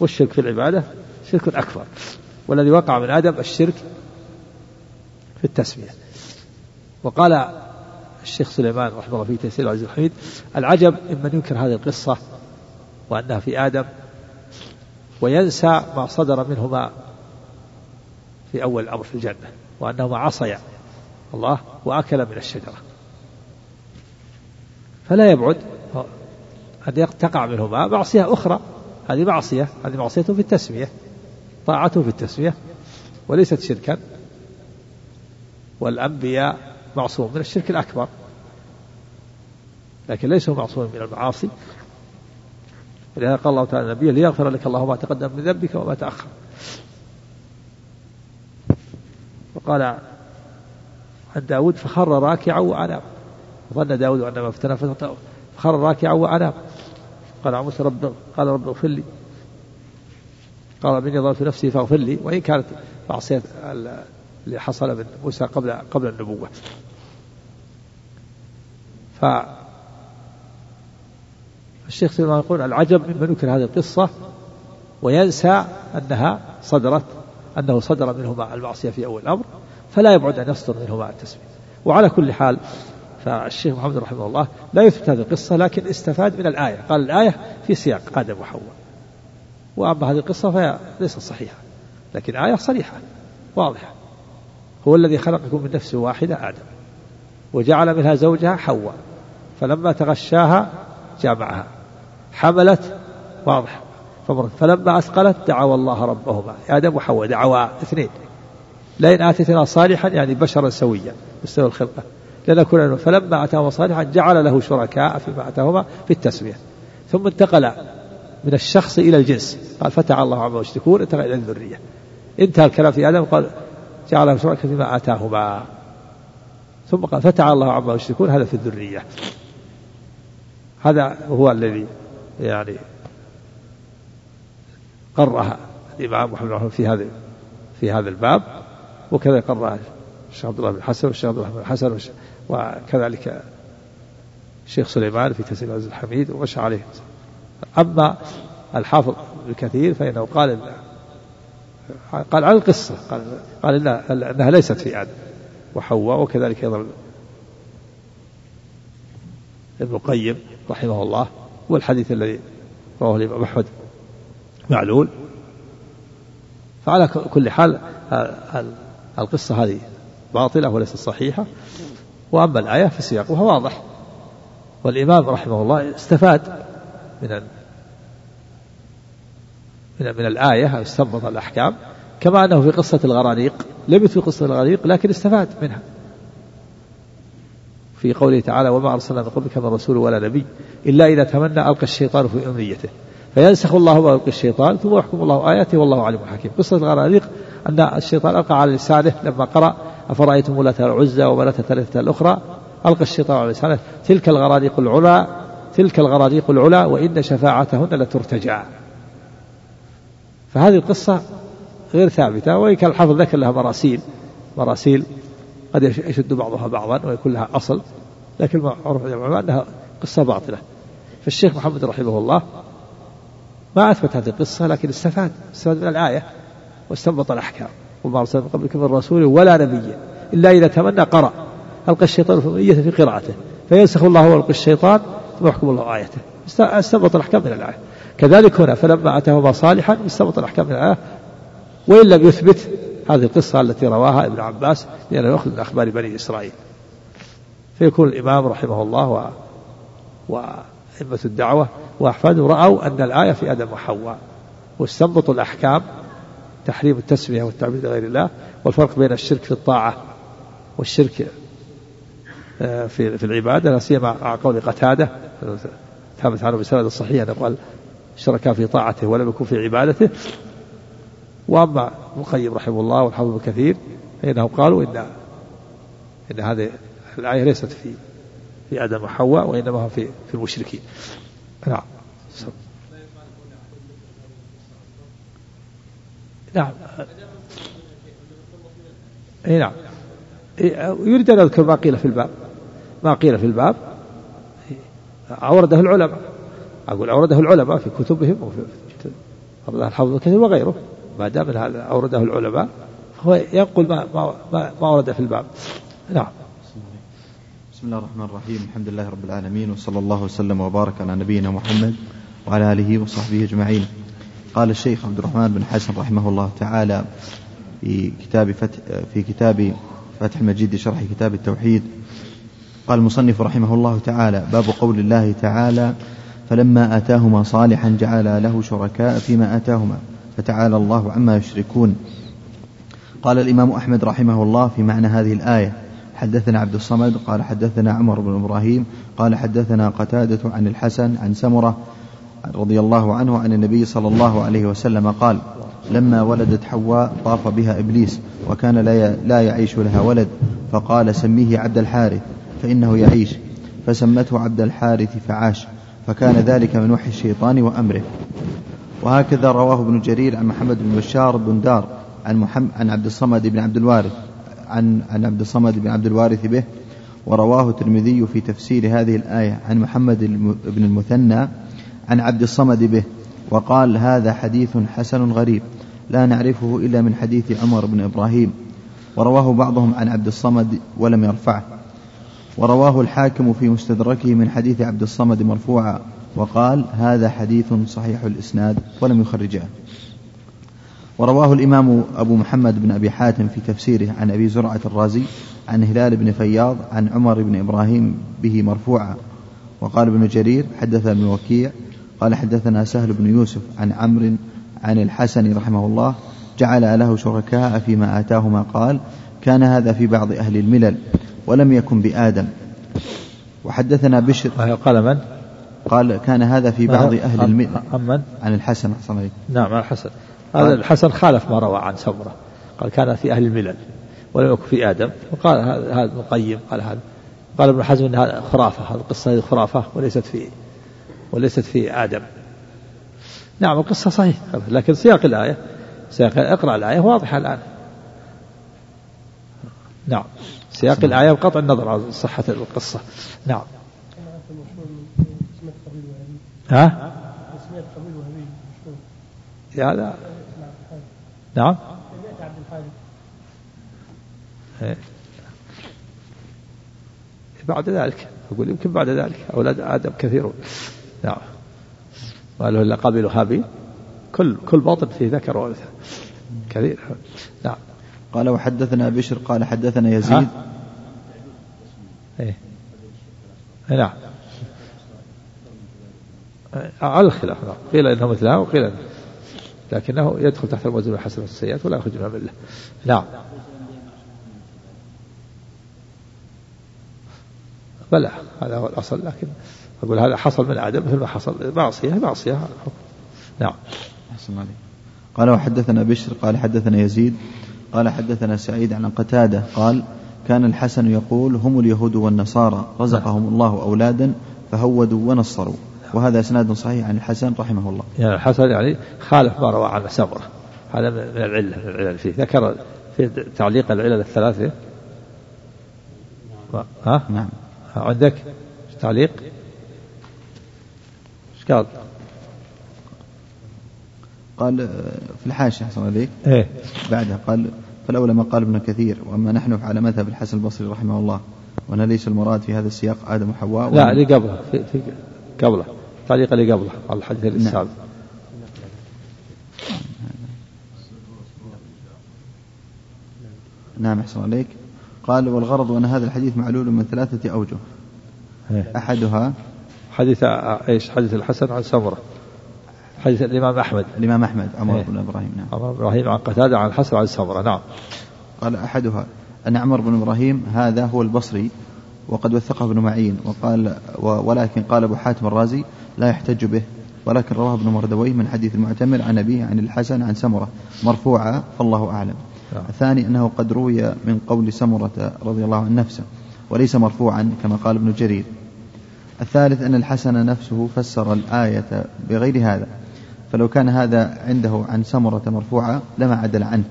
والشرك في العبادة شرك أكبر. والذي وقع من آدم الشرك في التسمية. وقال الشيخ سليمان رحمه الله في تيسير العزيز الحميد العجب ممن ينكر هذه القصة وأنها في آدم وينسى ما صدر منهما في أول الأمر في الجنة وأنهما عصيا الله وأكل من الشجرة. فلا يبعد أن تقع منهما معصية أخرى. هذه معصية هذه معصية في التسمية طاعته في التسمية وليست شركا. والأنبياء معصوم من الشرك الأكبر لكن ليسوا معصومين من المعاصي. ولهذا قال الله تعالى النبي ليغفر لك الله ما تقدم من ذنبك وما تأخر. وقال عن داود فخر راكعا وأناب ظن داود أن افتنى فخر راكعا وأناب قال موسى رب قال رب اغفر لي. قال مني ظلمت نفسي فاغفر لي. وإن كانت معصية اللي حصل من موسى قبل قبل النبوة. ف الشيخ سليمان يقول العجب ممن ينكر هذه القصة وينسى أنها صدرت أنه صدر منهما المعصية في أول الأمر فلا يبعد أن يصدر منهما التسمية وعلى كل حال فالشيخ محمد رحمه الله لا يثبت هذه القصة لكن استفاد من الآية. قال الآية في سياق آدم وحواء. وأما هذه القصة فهي ليست صحيحة لكن آية صريحة واضحة. هو الذي خلقكم من نفس واحدة آدم وجعل منها زوجها حواء فلما تغشاها جامعها. حملت واضح. فلما أثقلت دعوا الله ربهما. آدم وحواء دعوا اثنين. لئن آتيتنا صالحا يعني بشرا سويا مستوى الخلقة. لنكون فلما أتاهما صالحا جعل له شركاء فيما أتاهما في التسمية. ثم انتقل من الشخص إلى الجنس. قال فتعالى الله عما يشركون انتقل إلى الذرية. انتهى الكلام في آدم قال جعل له شركاء فيما آتاهما. ثم قال فتعالى الله عما يشركون هذا في الذرية. هذا هو الذي يعني قرها الإمام محمد في هذا في هذا الباب وكذا قرها الشيخ عبد الله بن الحسن والشيخ عبد الله بن الحسن وكذلك الشيخ سليمان في تفسير العزيز الحميد ومشى عليه. أما الحافظ ابن كثير فإنه قال قال على القصة قال, قال إنها, إنها ليست في آدم وحواء وكذلك أيضا ابن القيم رحمه الله. والحديث الذي رواه الإمام أحمد. معلول. فعلى كل حال القصة هذه باطلة وليست صحيحة. وأما الآية في سياقها واضح. والإمام رحمه الله استفاد من من من الآية استنبط الأحكام كما أنه في قصة الغرانيق لم في قصة الغرانيق لكن استفاد منها. في قوله تعالى وما أرسلنا من قبلك من رسول ولا نبي إلا إذا تمنى ألقى الشيطان في أمنيته فينسخ الله ما يلقي الشيطان ثم يحكم الله آياته والله عليم حكيم. قصة الغرانيق أن الشيطان ألقى على لسانه لما قرأ أفرأيتم ولاة العزى ومناة الثالثة الأخرى؟ ألقى الشيطان على لسانه تلك الغرانيق العلا تلك الغرانيق العلا وإن شفاعتهن لترتجى. فهذه القصة غير ثابتة وإن كان الحافظ ذكر لها مراسيل مراسيل قد يشد بعضها بعضا ويكون لها أصل لكن معروف أنها قصة باطلة. فالشيخ محمد رحمه الله ما أثبت هذه القصة لكن استفاد استفاد من الآية واستنبط الأحكام. وما أرسل من من رسول ولا نبي إلا إذا تمنى قرأ. ألقى الشيطان في في قراءته فينسخ الله ويلقي الشيطان ويحكم الله آيته استنبط الأحكام من الآية. كذلك هنا فلما أتاهما صالحا استنبط الأحكام من الآية وإن لم يثبت هذه القصة التي رواها ابن عباس لأنه يأخذ من أخبار بني إسرائيل. فيكون الإمام رحمه الله و... وأئمة الدعوة وأحفاده رأوا أن الآية في آدم وحواء واستنبطوا الأحكام تحريم التسمية والتعبيد لغير الله والفرق بين الشرك في الطاعة والشرك آه، في في العبادة لا سيما مع قول قتادة ثابت عنه بسند الصحيح أنه قال شركا في طاعته ولم يكن في عبادته. وأما ابن رحمه الله والحافظ ابن كثير فإنهم قالوا إن إن هذه الآية ليست في في آدم وحواء وإنما في في المشركين. نعم. نعم. إي نعم. يريد أن يذكر ما قيل في الباب. ما قيل في الباب. اورده العلماء. أقول اورده العلماء في كتبهم وفي الحافظ كثير وغيره. ما دام هذا اورده العلماء فهو ينقل ما ما ما, ما ورد في الباب. نعم. بسم الله الرحمن الرحيم. الحمد لله رب العالمين وصلى الله وسلم وبارك على نبينا محمد وعلى آله وصحبه أجمعين. قال الشيخ عبد الرحمن بن حسن رحمه الله تعالى في كتاب فتح في كتاب فتح المجيد شرح كتاب التوحيد. قال المصنف رحمه الله تعالى باب قول الله تعالى فلما آتاهما صالحا جعل له شركاء فيما آتاهما. فتعالى الله عما يشركون. قال الإمام أحمد رحمه الله في معنى هذه الآية حدثنا عبد الصمد قال حدثنا عمر بن إبراهيم قال حدثنا قتادة عن الحسن عن سمرة رضي الله عنه عن النبي صلى الله عليه وسلم قال لما ولدت حواء طاف بها إبليس وكان لا يعيش لها ولد فقال سميه عبد الحارث فإنه يعيش. فسمته عبد الحارث فعاش فكان ذلك من وحي الشيطان وأمره. وهكذا رواه ابن جرير عن محمد بن بشار بن دار عن محمد عن عبد الصمد بن عبد الوارث عن عن عبد الصمد بن عبد الوارث به ورواه الترمذي في تفسير هذه الآية عن محمد بن المثنى عن عبد الصمد به وقال هذا حديث حسن غريب لا نعرفه إلا من حديث عمر بن إبراهيم ورواه بعضهم عن عبد الصمد ولم يرفعه ورواه الحاكم في مستدركه من حديث عبد الصمد مرفوعا. وقال هذا حديث صحيح الإسناد ولم يخرجه. ورواه الإمام أبو محمد بن أبي حاتم في تفسيره عن أبي زرعة الرازي عن هلال بن فياض عن عمر بن إبراهيم به مرفوعا. وقال ابن جرير حدث ابن وكيع قال حدثنا سهل بن يوسف عن عمرو عن الحسن رحمه الله جعل له شركاء فيما آتاهما قال كان هذا في بعض أهل الملل ولم يكن بآدم. وحدثنا بشر. قال من؟ قال كان هذا في بعض أهل الملل عن؟ عن الحسن أحسن عليك. نعم عن الحسن. هذا الحسن خالف ما روى عن سمرة. قال كان في أهل الملل ولم يكن في آدم. وقال هذا ابن القيم قال هذا. قال ابن حزم ان هذا خرافة هذه القصة هذه خرافة وليست في وليست في آدم. نعم القصة صحيح لكن سياق الايه سياق اقرأ الآية واضحة الآن. نعم سياق الآية بقطع النظر عن صحة القصة. نعم. ها؟ هذا. نعم. إيه. بعد ذلك. أقول يمكن بعد ذلك. أولاد آدم كثيرون. نعم. قالوا إلا قبلوا هابيل كل كل باطن فيه ذكر وأنثى. كثير. نعم. قال وحدثنا بشر قال حدثنا يزيد. إيه نعم. على الخلاف. قيل إنه مثلها وقيل لكنه يدخل تحت الموزن الحسنة السيئات ولا يخرج منها بالله نعم. بلى هذا هو الأصل لكن أقول هذا حصل من آدم مثل ما حصل معصية معصية. نعم. أحسن عليك. قال وحدثنا بشر قال حدثنا يزيد قال حدثنا سعيد عن قتادة قال كان الحسن يقول هم اليهود والنصارى رزقهم الله أولادا فهودوا ونصروا. وهذا إسناد صحيح عن الحسن رحمه الله. يعني الحسن يعني خالف ما روى عن سمرة. هذا من العلة من العلل فيه. ذكر في تعليق العلل الثلاثة. ها؟ نعم. عندك تعليق؟ إيش قال؟ قال في الحاشية حسن عليك. إيه. بعدها قال فالأولى ما قال ابن كثير وأما نحن فعلى مذهب الحسن البصري رحمه الله وأن ليس المراد في هذا السياق آدم وحواء لا اللي قبله في, في قبله. التعليق اللي قبله على الحديث نعم. السابق. نعم أحسن عليك. قال والغرض أن هذا الحديث معلول من ثلاثة أوجه. أحدها حديث إيش؟ حديث الحسن عن سمرة. حديث الإمام أحمد. الإمام أحمد عمر. بن إبراهيم نعم. عمر بن إبراهيم عن قتادة عن الحسن عن سمرة نعم. قال أحدها أن عمر بن إبراهيم هذا هو البصري وقد وثقه ابن معين وقال ولكن قال أبو حاتم الرازي لا يحتج به ولكن رواه ابن مردويه من حديث المعتمر عن أبيه عن الحسن عن سمرة مرفوعة فالله أعلم. نعم. الثاني أنه قد روي من قول سمرة رضي الله عن نفسه وليس مرفوعا كما قال ابن جرير. الثالث أن الحسن نفسه فسر الآية بغير هذا فلو كان هذا عنده عن سمرة مرفوعة لما عدل عنه.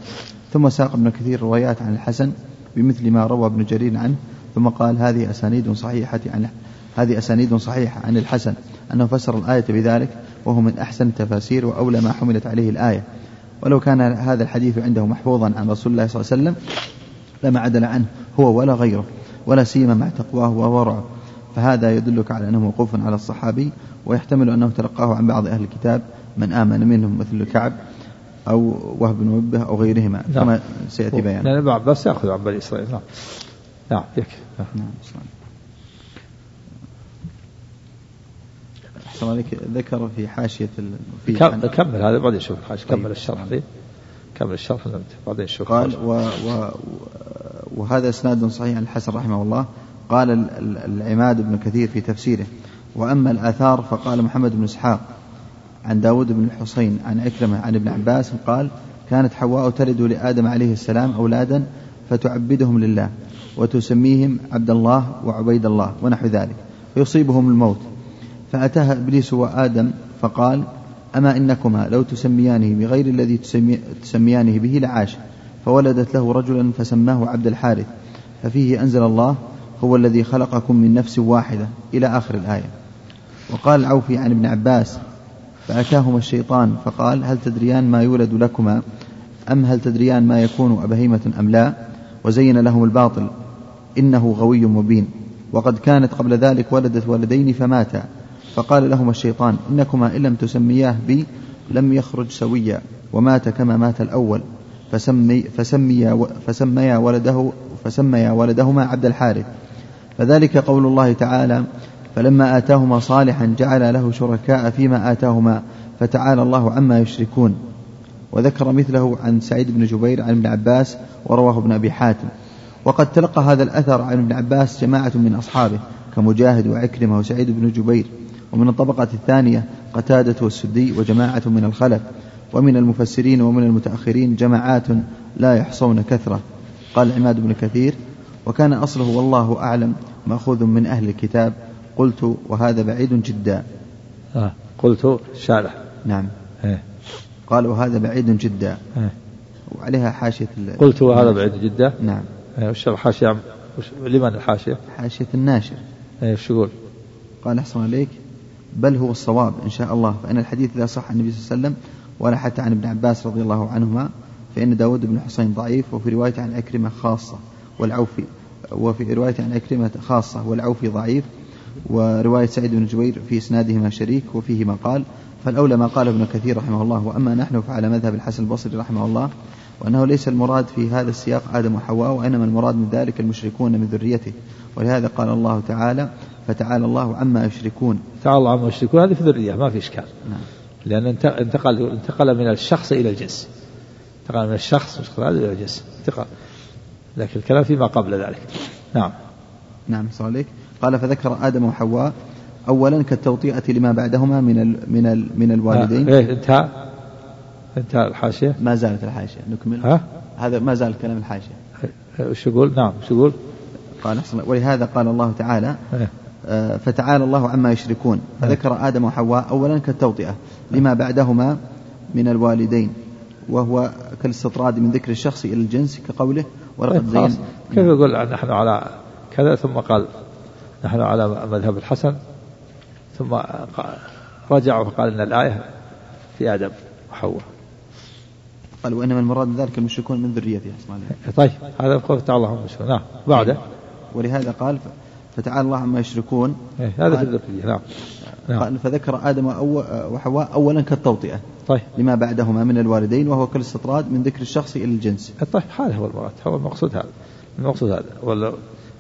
ثم ساق ابن كثير روايات عن الحسن بمثل ما روى ابن جرير عنه ثم قال هذه أسانيد صحيحة عن هذه أسانيد صحيحة عن الحسن أنه فسر الآية بذلك وهو من أحسن التفاسير وأولى ما حملت عليه الآية. ولو كان هذا الحديث عنده محفوظا عن رسول الله صلى الله عليه وسلم لما عدل عنه هو ولا غيره ولا سيما مع تقواه وورعه فهذا يدلك على أنه موقوف على الصحابي ويحتمل أنه تلقاه عن بعض أهل الكتاب من آمن منهم مثل كعب أو وهب بن وبه أو غيرهما نعم. كما سيأتي بيان. ابن عباس يأخذ عن بني إسرائيل. نعم يكفي نعم. أحسن عليك. ذكر في حاشية في كمل هذا بعدين شوف الحاشية. طيب. كمل الشرح ذي كمل الشرح بعدين شوف قال و و وهذا إسناد صحيح عن الحسن رحمه الله. قال العماد بن كثير في تفسيره. وأما الآثار فقال محمد بن إسحاق عن داود بن الحصين عن عكرمة عن ابن عباس قال كانت حواء تلد لآدم عليه السلام أولادا فتعبدهم لله. وتسميهم عبد الله وعبيد الله ونحو ذلك فيصيبهم الموت. فأتاها إبليس وآدم فقال أما إنكما لو تسميانه بغير الذي تسمي تسميانه به لعاش. فولدت له رجلا فسماه عبد الحارث. ففيه أنزل الله هو الذي خلقكم من نفس واحدة إلى آخر الآية. وقال العوفي عن ابن عباس فأتاهما الشيطان فقال هل تدريان ما يولد لكما أم هل تدريان ما يكون أبهيمة أم لا؟ وزين لهم الباطل. إنه غوي مبين. وقد كانت قبل ذلك ولدت ولدين فماتا. فقال لهما الشيطان إنكما إن لم تسمياه بي لم يخرج سويا. ومات كما مات الأول. فسمي فسمي فسميا ولده فسميا ولدهما عبد الحارث. فذلك قول الله تعالى فلما آتاهما صالحا جعل له شركاء فيما آتاهما فتعالى الله عما يشركون. وذكر مثله عن سعيد بن جبير عن ابن عباس ورواه ابن أبي حاتم. وقد تلقى هذا الأثر عن ابن عباس جماعة من أصحابه كمجاهد وعكرمة وسعيد بن جبير ومن الطبقة الثانية قتادة والسدي وجماعة من الخلف ومن المفسرين ومن المتأخرين جماعات لا يحصون كثرة. قال عماد بن كثير وكان أصله والله أعلم مأخوذ من أهل الكتاب قلت وهذا بعيد جدا. آه قلت شارح. نعم. إيه. قال وهذا بعيد جدا. إيه. وعليها حاشية قلت وهذا بعيد جدا. نعم. وش الحاشية لمن الحاشية؟ حاشية الناشر وش يقول؟ قال أحسن عليك بل هو الصواب إن شاء الله فإن الحديث لا صح عن النبي صلى الله عليه وسلم ولا حتى عن ابن عباس رضي الله عنهما فإن داود بن حسين ضعيف وفي رواية عن أكرمة خاصة والعوفي وفي رواية عن أكرمة خاصة والعوفي ضعيف ورواية سعيد بن جبير في إسنادهما شريك وفيه ما قال فالأولى ما قال ابن كثير رحمه الله وأما نحن فعلى مذهب الحسن البصري رحمه الله وأنه ليس المراد في هذا السياق آدم وحواء وإنما المراد من ذلك المشركون من ذريته. ولهذا قال الله تعالى فتعالى الله عما يشركون. تعالى الله عما يشركون هذه في ذرية ما في إشكال. نعم. لأن انتقل انتقل من الشخص إلى الجنس. انتقل من الشخص إلى الجنس. انتقل. لكن الكلام فيما قبل ذلك. نعم. نعم صالح قال فذكر آدم وحواء أولا كالتوطئة لما بعدهما من ال من ال من الوالدين. آه إيه انتهى. انتهى الحاشية؟ ما زالت الحاشية. نكمل. ها؟ هذا ما زال كلام الحاشية. وش يقول؟ نعم وش يقول؟ قال ولهذا قال الله تعالى إيه؟ آه، فتعالى الله عما يشركون. فذكر آدم وحواء أولا كالتوطئة لما بعدهما من الوالدين وهو كالاستطراد من ذكر الشخص إلى الجنس كقوله ولقد زين. كيف يقول نحن على كذا ثم قال نحن على مذهب الحسن ثم رجع وقال إن الآية في آدم وحواء. قال وانما المراد ذلك المشركون من ذريته طيب هذا قول تعالى هم نعم بعده. ولهذا قال فتعالى الله عما يشركون. إيه هذا في الذرية نعم. نعم. فذكر آدم وحواء أولا كالتوطئة. طيب. لما بعدهما من الوالدين وهو كالاستطراد من ذكر الشخص إلى الجنس. طيب هذا هو المراد. هو المقصود هذا. المقصود هذا. ولا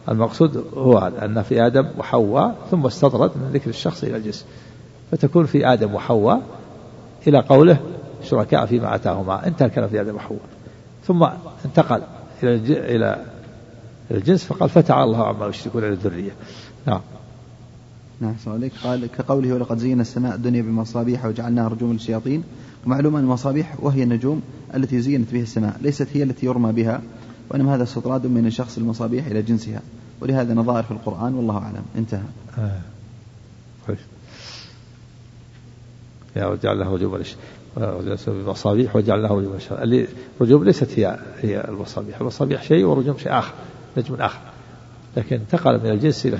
المقصود هو هذا أن في آدم وحواء ثم استطرد من ذكر الشخص إلى الجنس. فتكون في آدم وحواء إلى قوله شركاء فيما آتاهما. انتهى الكلام في آدم وحواء ثم انتقل إلى إلى الجنس فقال فتعالى الله عما يشركون إلى الذرية. نعم. نعم عليك قال كقوله ولقد زينا السماء الدنيا بمصابيح وجعلناها رجوما للشياطين. معلوم أن المصابيح وهي النجوم التي زينت بها السماء ليست هي التي يرمى بها وإنما هذا استطراد من شخص المصابيح إلى جنسها. ولهذا نظائر في القرآن والله أعلم. انتهى. آه. يا وجعل له رجوما المصابيح وجعل له رجوما اللي رجوم ليست هي هي المصابيح. المصابيح شيء ورجوم شيء آخر نجم آخر. لكن انتقل من الجنس إلى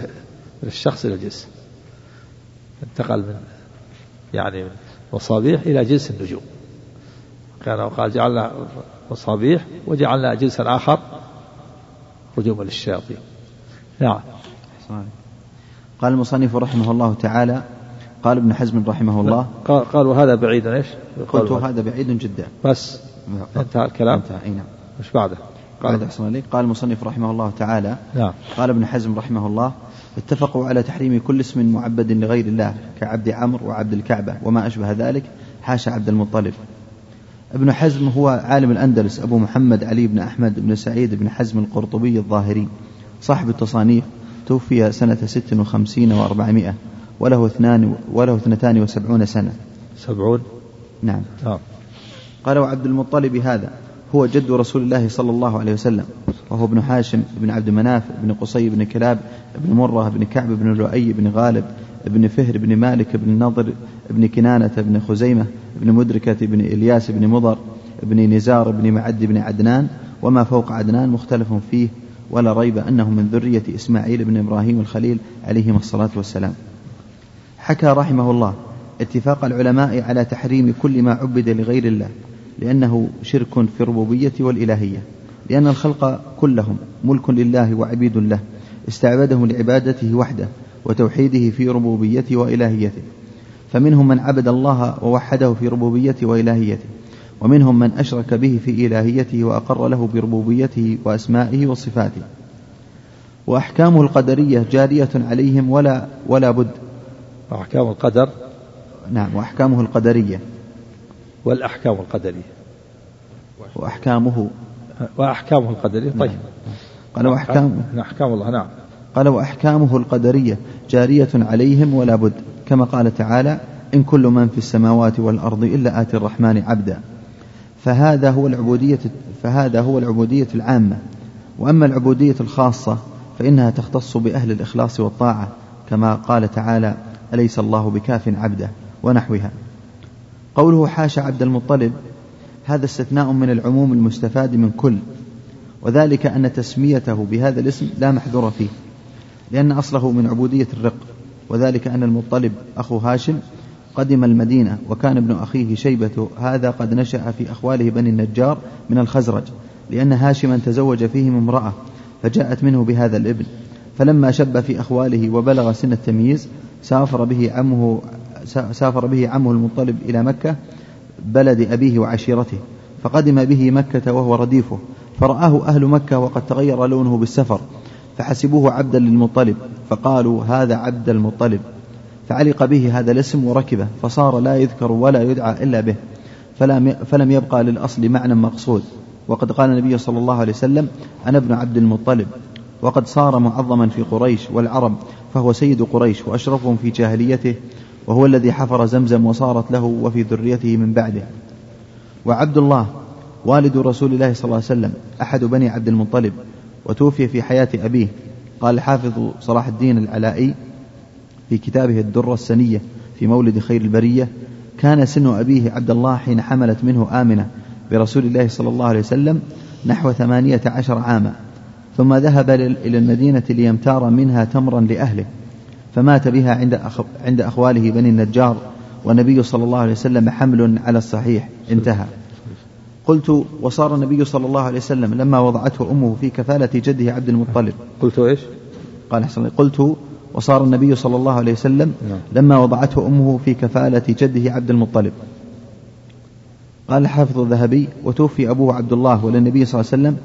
من الشخص إلى الجنس. انتقل من يعني من مصابيح إلى جنس النجوم. كان وقال جعلنا مصابيح وجعلنا جنسا آخر رجوما للشياطين. نعم. قال المصنف رحمه الله تعالى قال ابن حزم رحمه الله قال, قال وهذا بعيد إيش؟ قلت هذا بعيد جدا. بس انتهى الكلام؟ انتهى إي نعم. إيش بعده؟ قال أحسن عليك قال المصنف رحمه الله تعالى نعم. قال ابن حزم رحمه الله اتفقوا على تحريم كل اسم معبد لغير الله كعبد عمرو وعبد الكعبة وما أشبه ذلك حاشا عبد المطلب. ابن حزم هو عالم الأندلس أبو محمد علي بن أحمد بن سعيد بن حزم القرطبي الظاهري صاحب التصانيف توفي سنة ست وخمسين وأربعمائة. وله اثنان وله اثنتان وسبعون سنة. سبعون؟ نعم. آه. قال وعبد المطلب هذا هو جد رسول الله صلى الله عليه وسلم وهو ابن حاشم بن عبد مناف بن قصي بن كلاب بن مرة بن كعب بن لؤي بن غالب بن فهر بن مالك بن نضر بن كنانة بن خزيمة بن مدركة بن إلياس بن مضر بن نزار بن معد بن عدنان وما فوق عدنان مختلف فيه ولا ريب أنه من ذرية إسماعيل بن إبراهيم الخليل عليهما الصلاة والسلام. حكى رحمه الله اتفاق العلماء على تحريم كل ما عبد لغير الله لأنه شرك في الربوبية والإلهية لأن الخلق كلهم ملك لله وعبيد له استعبدهم لعبادته وحده وتوحيده في ربوبيته وإلهيته. فمنهم من عبد الله ووحده في ربوبيته وإلهيته ومنهم من أشرك به في إلهيته وأقر له بربوبيته وأسمائه وصفاته. وأحكامه القدرية جارية عليهم ولا ولا بد وأحكام القدر. نعم وأحكامه القدرية. والأحكام القدرية. وأحكامه. وأحكامه القدرية طيب. قال وأحكام. أحكام الله نعم. قال وأحكامه القدرية جارية عليهم ولا بد. كما قال تعالى إن كل من في السماوات والأرض إلا آتي الرحمن عبدا. فهذا هو العبودية فهذا هو العبودية العامة. وأما العبودية الخاصة فإنها تختص بأهل الإخلاص والطاعة كما قال تعالى أليس الله بكاف عبده ونحوها؟ قوله حاشا عبد المطلب هذا استثناء من العموم المستفاد من كل وذلك أن تسميته بهذا الاسم لا محذور فيه لأن أصله من عبودية الرق وذلك أن المطلب أخو هاشم قدم المدينة وكان ابن أخيه شيبة هذا قد نشأ في أخواله بني النجار من الخزرج لأن هاشما تزوج فيهم امرأة فجاءت منه بهذا الابن. فلما شب في أخواله وبلغ سن التمييز سافر به عمه سافر به عمه المطلب إلى مكة بلد أبيه وعشيرته فقدم به مكة وهو رديفه. فرآه أهل مكة وقد تغير لونه بالسفر فحسبوه عبدا للمطلب فقالوا هذا عبد المطلب. فعلق به هذا الاسم وركبه فصار لا يذكر ولا يدعى إلا به فلم, فلم يبقى للأصل معنى مقصود. وقد قال النبي صلى الله عليه وسلم أنا ابن عبد المطلب. وقد صار معظما في قريش والعرب فهو سيد قريش وأشرفهم في جاهليته وهو الذي حفر زمزم وصارت له وفي ذريته من بعده. وعبد الله والد رسول الله صلى الله عليه وسلم أحد بني عبد المطلب وتوفي في حياة أبيه. قال الحافظ صلاح الدين العلائي في كتابه الدرة السنية في مولد خير البرية كان سن أبيه عبد الله حين حملت منه آمنة برسول الله صلى الله عليه وسلم نحو ثمانية عشر عاما. ثم ذهب إلى المدينة ليمتار منها تمرا لأهله فمات بها عند أخ... عند أخواله بني النجار والنبي صلى الله عليه وسلم حمل على الصحيح انتهى. قلت وصار النبي صلى الله عليه وسلم لما وضعته أمه في كفالة جده عبد المطلب. قلت إيش؟ قال حسن قلت وصار النبي صلى الله عليه وسلم نعم. لما وضعته أمه في كفالة جده عبد المطلب. قال الحافظ الذهبي وتوفي أبوه عبد الله وللنبي صلى الله عليه وسلم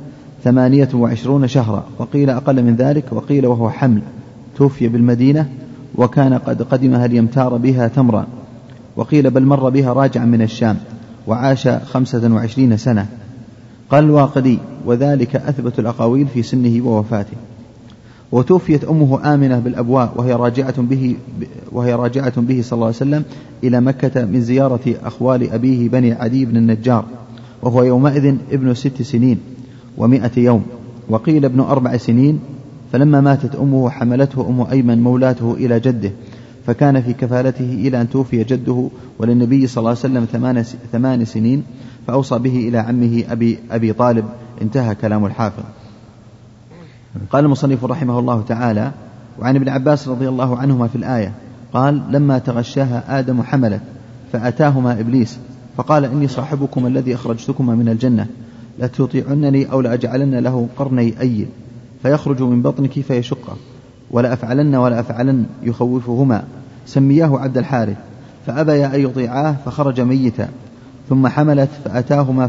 ثمانية وعشرون شهرا وقيل أقل من ذلك وقيل وهو حمل توفي بالمدينة وكان قد قدمها ليمتار بها تمرا وقيل بل مر بها راجعا من الشام وعاش خمسة وعشرين سنة. قال الواقدي وذلك أثبت الأقاويل في سنه ووفاته. وتوفيت أمه آمنة بالأبواء وهي راجعة به وهي راجعة به صلى الله عليه وسلم إلى مكة من زيارة أخوال أبيه بني عدي بن النجار وهو يومئذ ابن ست سنين. ومائة يوم. وقيل ابن أربع سنين فلما ماتت أمه حملته أم أيمن مولاته إلى جده فكان في كفالته إلى أن توفي جده وللنبي صلى الله عليه وسلم ثمان, ثمان سنين فأوصى به إلى عمه أبي, أبي طالب. انتهى كلام الحافظ. قال المصنف رحمه الله تعالى وعن ابن عباس رضي الله عنهما في الآية قال لما تغشاها آدم حملت فأتاهما إبليس فقال إني صاحبكم الذي أخرجتكما من الجنة. لتطيعنني أو لأجعلن له قرني أيل فيخرج من بطنك فيشقه. ولأفعلن ولأفعلن يخوفهما. سمياه عبد الحارث. فأبيا أن يطيعاه فخرج ميتا. ثم حملت فأتاهما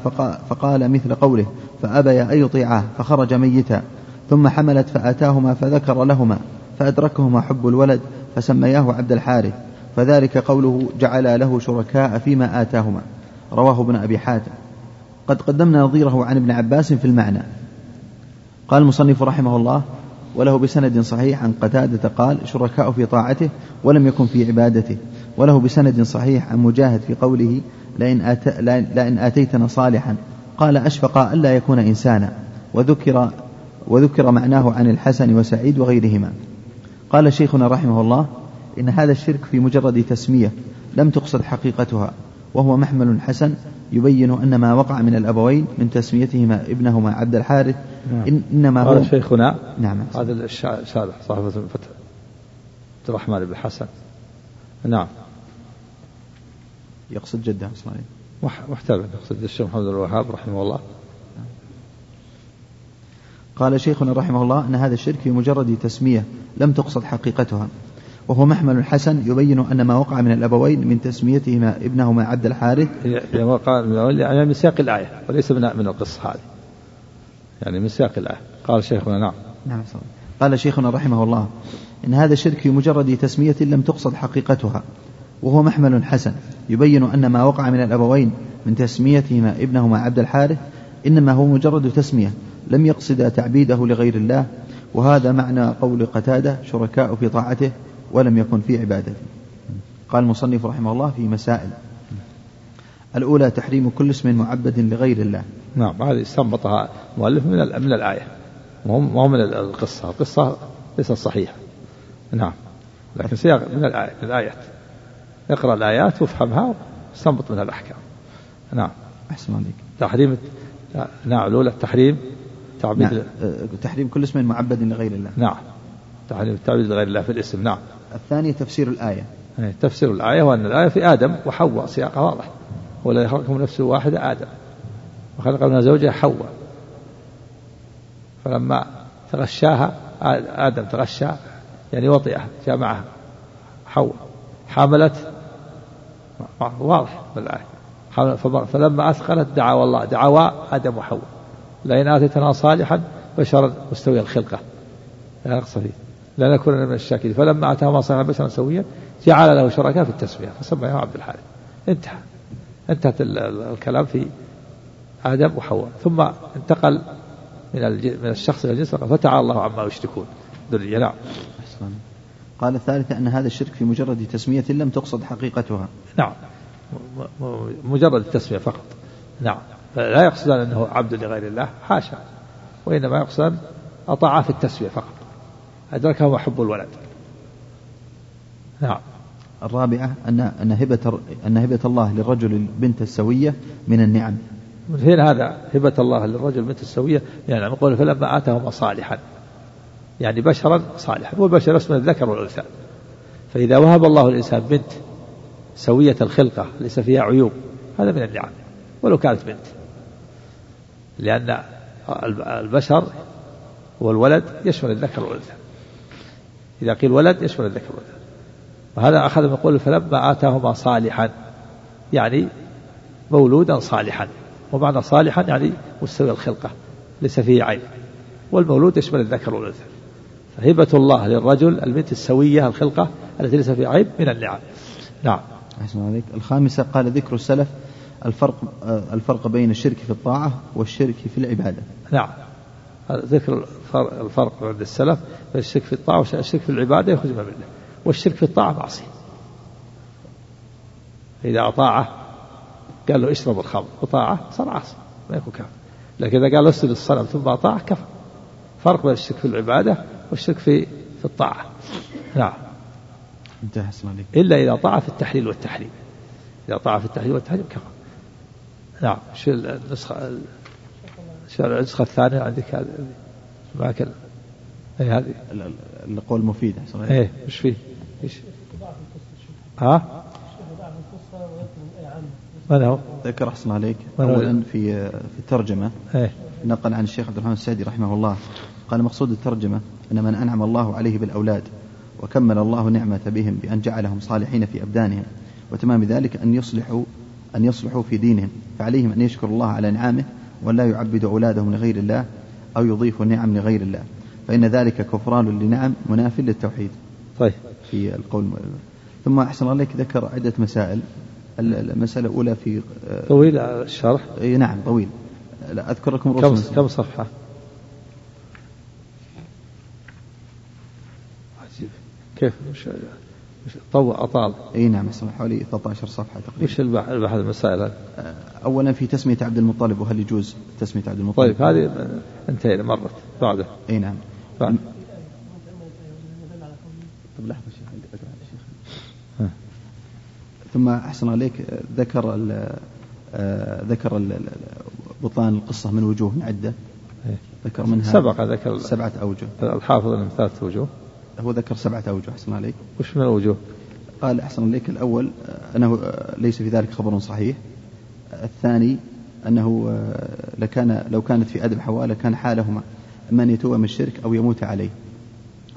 فقال مثل قوله فأبيا أن يطيعاه فخرج ميتا. ثم حملت فأتاهما فذكر لهما. فأدركهما حب الولد فسمياه عبد الحارث. فذلك قوله جعل له شركاء فيما آتاهما. رواه ابن أبي حاتم. قد قدمنا نظيره عن ابن عباس في المعنى. قال المصنف رحمه الله وله بسند صحيح عن قتادة قال شركاء في طاعته ولم يكن في عبادته. وله بسند صحيح عن مجاهد في قوله لئن, آت... لئن آتيتنا صالحا قال أشفق ألا يكون إنسانا وذكر وذكر معناه عن الحسن وسعيد وغيرهما. قال شيخنا رحمه الله إن هذا الشرك في مجرد تسمية لم تقصد حقيقتها وهو محمل حسن يبين أن ما وقع من الأبوين من تسميتهما ابنهما عبد الحارث. نعم. إن إنما هو قال شيخنا نعم. هذا الشارح صاحب الفتح. عبد الرحمن بن حسن. نعم. يقصد جدة إسماعيل محتمل يقصد الشيخ محمد الوهاب رحمه الله. قال شيخنا رحمه الله أن هذا الشرك في مجرد تسمية لم تقصد حقيقتها. وهو محمل حسن يبين أن ما وقع من الأبوين من تسميتهما ابنهما عبد الحارث. يعني وقع يعني من سياق الآية وليس من من القصة هذه. يعني من سياق الآية. قال شيخنا نعم. نعم صحيح. قال شيخنا رحمه الله إن هذا الشرك في مجرد تسمية لم تقصد حقيقتها وهو محمل حسن يبين أن ما وقع من الأبوين من تسميتهما ابنهما عبد الحارث إنما هو مجرد تسمية لم يقصد تعبيده لغير الله وهذا معنى قول قتادة شركاء في طاعته ولم يكن في عبادته قال المصنف رحمه الله في مسائل. الأولى تحريم كل اسم معبد لغير الله. نعم هذه استنبطها المؤلف من من الآية. مو من القصة. القصة ليست صحيحة. نعم. لكن سياق من الآية من الآيات. اقرأ الآيات وافهمها واستنبط منها الأحكام. نعم. أحسن عليك. تحريم نعم الأولى التحريم تعبيد نعم. تحريم كل اسم معبد لغير الله. نعم. تحريم التعبيد لغير الله في الاسم. نعم. الثانية تفسير الآية. إيه، تفسير الآية وأن الآية في آدم وحواء سياقها واضح. ولا يخلقكم نفس واحدة آدم. وخلق منها زوجها حواء. فلما تغشاها آدم تغشى يعني وطئها جاء معها حواء. حملت واضح بالآية. فلما أثقلت دعوا الله دعوا آدم وحواء. لئن آتيتنا صالحا بشرا مستوي الخلقة. لا نقص فيه. لا نكون من الشاكرين. فلما أتاهما صالحا بشرا سويا جعل له شركاء في التسمية فسماه عبد الحارث انتهى. انتهت الكلام في آدم وحواء. ثم انتقل من من الشخص إلى الجنس فتعالى الله عما يشركون. ذرية نعم. قال الثالثة أن هذا الشرك في مجرد تسمية لم تقصد حقيقتها. نعم. مجرد التسمية فقط. نعم. لا يقصد أنه عبد لغير الله حاشا. وإنما يقصد أطاع في التسمية فقط. أدركه حب الولد. نعم. الرابعة أن أن هبة أن هبة الله للرجل البنت السوية من النعم. من فين هذا هبة الله للرجل البنت السوية؟ يعني يقول فلما آتاهما صالحا. يعني بشرا صالحا. والبشر اسم الذكر والأنثى. فإذا وهب الله الإنسان بنت سوية الخلقة ليس فيها عيوب هذا من النعم. ولو كانت بنت. لأن البشر والولد يشمل الذكر والأنثى. إذا قيل ولد يشمل الذكر والأنثى. وهذا أخذ من يقول فلما آتاهما صالحا يعني مولودا صالحا. ومعنى صالحا يعني مستوي الخلقة ليس فيه عيب. والمولود يشمل الذكر والأنثى. فهبة الله للرجل البنت السوية الخلقة التي ليس فيها عيب من النعم. نعم. أحسن عليك. الخامسة قال ذكر السلف الفرق الفرق بين الشرك في الطاعة والشرك في العبادة. نعم. ذكر الفرق, عند السلف بين الشرك في الطاعة والشرك في العبادة يخرج من الملة والشرك في الطاعة معصية. إذا أطاعه قال له اشرب الخمر. وطاعه صار عاصي ما يكون كافر. لكن إذا قال اسجد الصنم ثم أطاعه كفر. فرق بين الشرك في العبادة والشرك في في الطاعة. نعم. انتهى إلا إذا طاع في التحليل والتحريم. إذا طاع في التحليل والتحريم كفر. نعم شو النسخة النسخة الثانية عندك هذه معك أي هذه القول مفيد إيه إيش فيه؟ إيش؟ ها؟ من هو؟ ذكر أحسن عليك أولا في في الترجمة إيه؟ نقل عن الشيخ عبد الرحمن السعدي رحمه الله قال مقصود الترجمة أن من أنعم الله عليه بالأولاد وكمل الله نعمة بهم بأن جعلهم صالحين في أبدانهم وتمام ذلك أن يصلحوا أن يصلحوا في دينهم فعليهم أن يشكروا الله على نعمه ولا يعبدوا أولادهم لغير الله أو يضيفوا النعم لغير الله. فإن ذلك كفران لنعم مناف للتوحيد. طيب. في القول. ثم أحسن الله لك ذكر عدة مسائل. المسألة الأولى في طويل الشرح؟ نعم طويل. لا أذكر لكم كم, كم صفحة؟ عجيب. كيف؟ طوى أطال. إي نعم حوالي 13 صفحة تقريبا. وش البحث المسائل هذه؟ أولا في تسمية عبد المطلب وهل يجوز تسمية عبد المطلب؟ طيب هذه انتهينا مرت. بعده. إي نعم. بعد. طيب لحظة شيخ ثم أحسن عليك ذكر ال ذكر ال بطلان القصة من وجوه عدة. إيه. ذكر منها سبق ذكر سبعة أوجه. الحافظ من ثلاثة وجوه هو ذكر سبعة أوجه أحسن عليك. وش من الوجوه؟ قال أحسن عليك الأول أنه ليس في ذلك خبر صحيح. الثاني أنه لكان لو كانت في أدب حواء لكان حالهما من الشرك أو يموت عليه.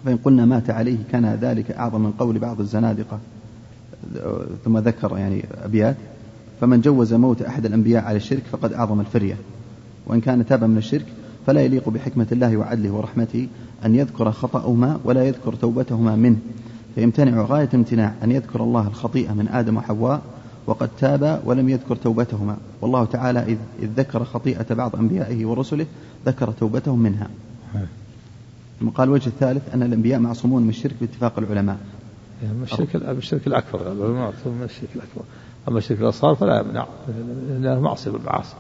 فإن قلنا مات عليه كان ذلك أعظم من قول بعض الزنادقة. ثم ذكر يعني أبيات. فمن جوز موت أحد الأنبياء على الشرك فقد أعظم الفرية. وإن كان تاب من الشرك فلا يليق بحكمة الله وعدله ورحمته أن يذكر خطأهما ولا يذكر توبتهما منه. فيمتنع غاية الامتناع أن يذكر الله الخطيئة من آدم وحواء وقد تاب ولم يذكر توبتهما. والله تعالى إذ, إذ ذكر خطيئة بعض أنبيائه ورسله ذكر توبتهم منها. ثم قال الوجه الثالث أن الأنبياء معصومون من الشرك باتفاق العلماء. يعني الشرك الشرك الأكبر العلماء من الشرك الأكبر. أما الشرك الأصغر فلا يمنع لأنه معصية بالمعاصي.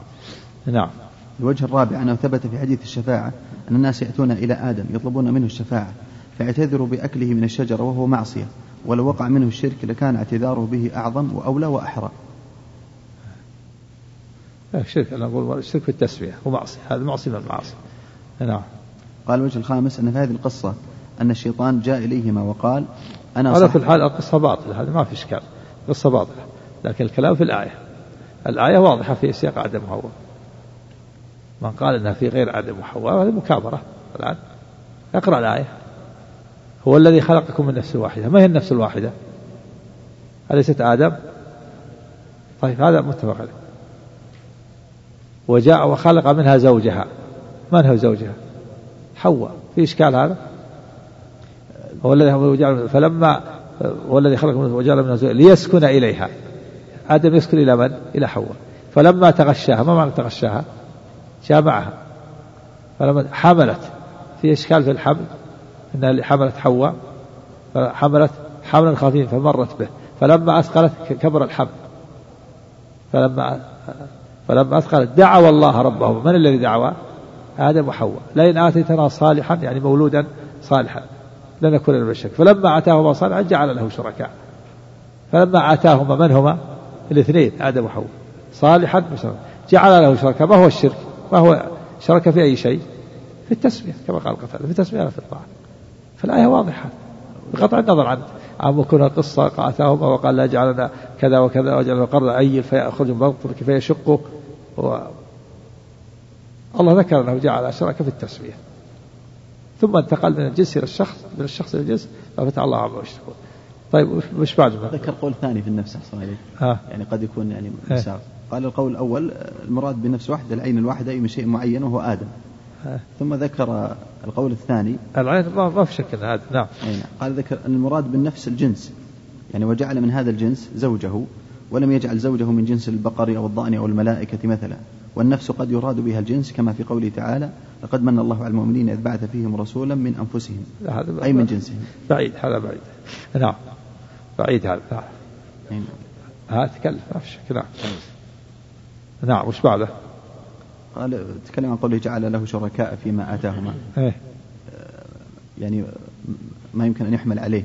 نعم. الوجه الرابع أنه ثبت في حديث الشفاعة أن الناس يأتون إلى آدم يطلبون منه الشفاعة فيعتذر بأكله من الشجرة وهو معصية. ولو وقع منه الشرك لكان اعتذاره به أعظم وأولى وأحرى. الشرك أنا أقول الشرك في التسوية هو معصية هذا معصية من المعاصي. نعم. قال الوجه الخامس أن في هذه القصة أن الشيطان جاء إليهما وقال أنا على كل حال القصة باطلة هذه ما في إشكال قصة باطلة لكن الكلام في الآية الآية واضحة في سياق عدم وحواء من قال إنها في غير عدم وحواء هذه مكابرة الآن. اقرأ الآية. هو الذي خلقكم من نفس واحدة. ما هي النفس الواحدة؟ أليست آدم؟ طيب هذا متفق عليه. وجاء وخلق منها زوجها. من هو زوجها؟ حواء. في إشكال هذا؟ هو الذي فلما هو الذي خلق وجعل منها زوجها ليسكن إليها. آدم يسكن إلى من؟ إلى حواء. فلما تغشاها ما معنى تغشاها؟ جامعها فلما حملت في إشكال في الحمل أنها حملت حواء فحملت حملا خفيفا فمرت به. فلما أثقلت كبر الحمل. فلما فلما أثقلت دعوا الله ربهم. من الذي دعوا؟ آدم وحواء. لئن آتيتنا صالحا يعني مولودا صالحا لنكون من الشك فلما آتاهما صالحا جعل له شركاء. فلما آتاهما من هما؟ الاثنين آدم وحواء. صالحا جعل له شركاء. ما هو الشرك؟ وهو شرك في أي شيء في التسمية كما قال قتادة في التسمية لا في الطاعة. فالآية واضحة. بقطع النظر عن عن كون القصة قاتاهما وقال لا جعلنا كذا وكذا وجعلنا قرن أيل فيأخذ من بطنك فيشقه. و... الله ذكر أنه جعل شرك في التسمية ثم انتقل من الجنس إلى الشخص من الشخص إلى الجنس ففتح الله عما يشركون طيب مش بعد ذكر قول ثاني في النفس أحسن عليه يعني قد يكون يعني مساق. قال القول الأول المراد بنفس واحدة العين الواحدة أي من شيء معين وهو آدم. ثم ذكر القول الثاني. العين ما في شك هذا نعم. نعم. قال ذكر أن المراد بالنفس الجنس. يعني وجعل من هذا الجنس زوجه ولم يجعل زوجه من جنس البقر أو الضأن أو الملائكة مثلا. والنفس قد يراد بها الجنس كما في قوله تعالى لقد من الله على المؤمنين إذ بعث فيهم رسولا من أنفسهم. هذا أي من جنسهم. بعيد هذا بعيد. نعم. بعيد هذا نعم. نعم. ها تكلم ما في شك نعم. نعم وش بعده؟ قال تكلم عن قوله جعل له شركاء فيما آتاهما. إيه. يعني ما يمكن أن يحمل عليه.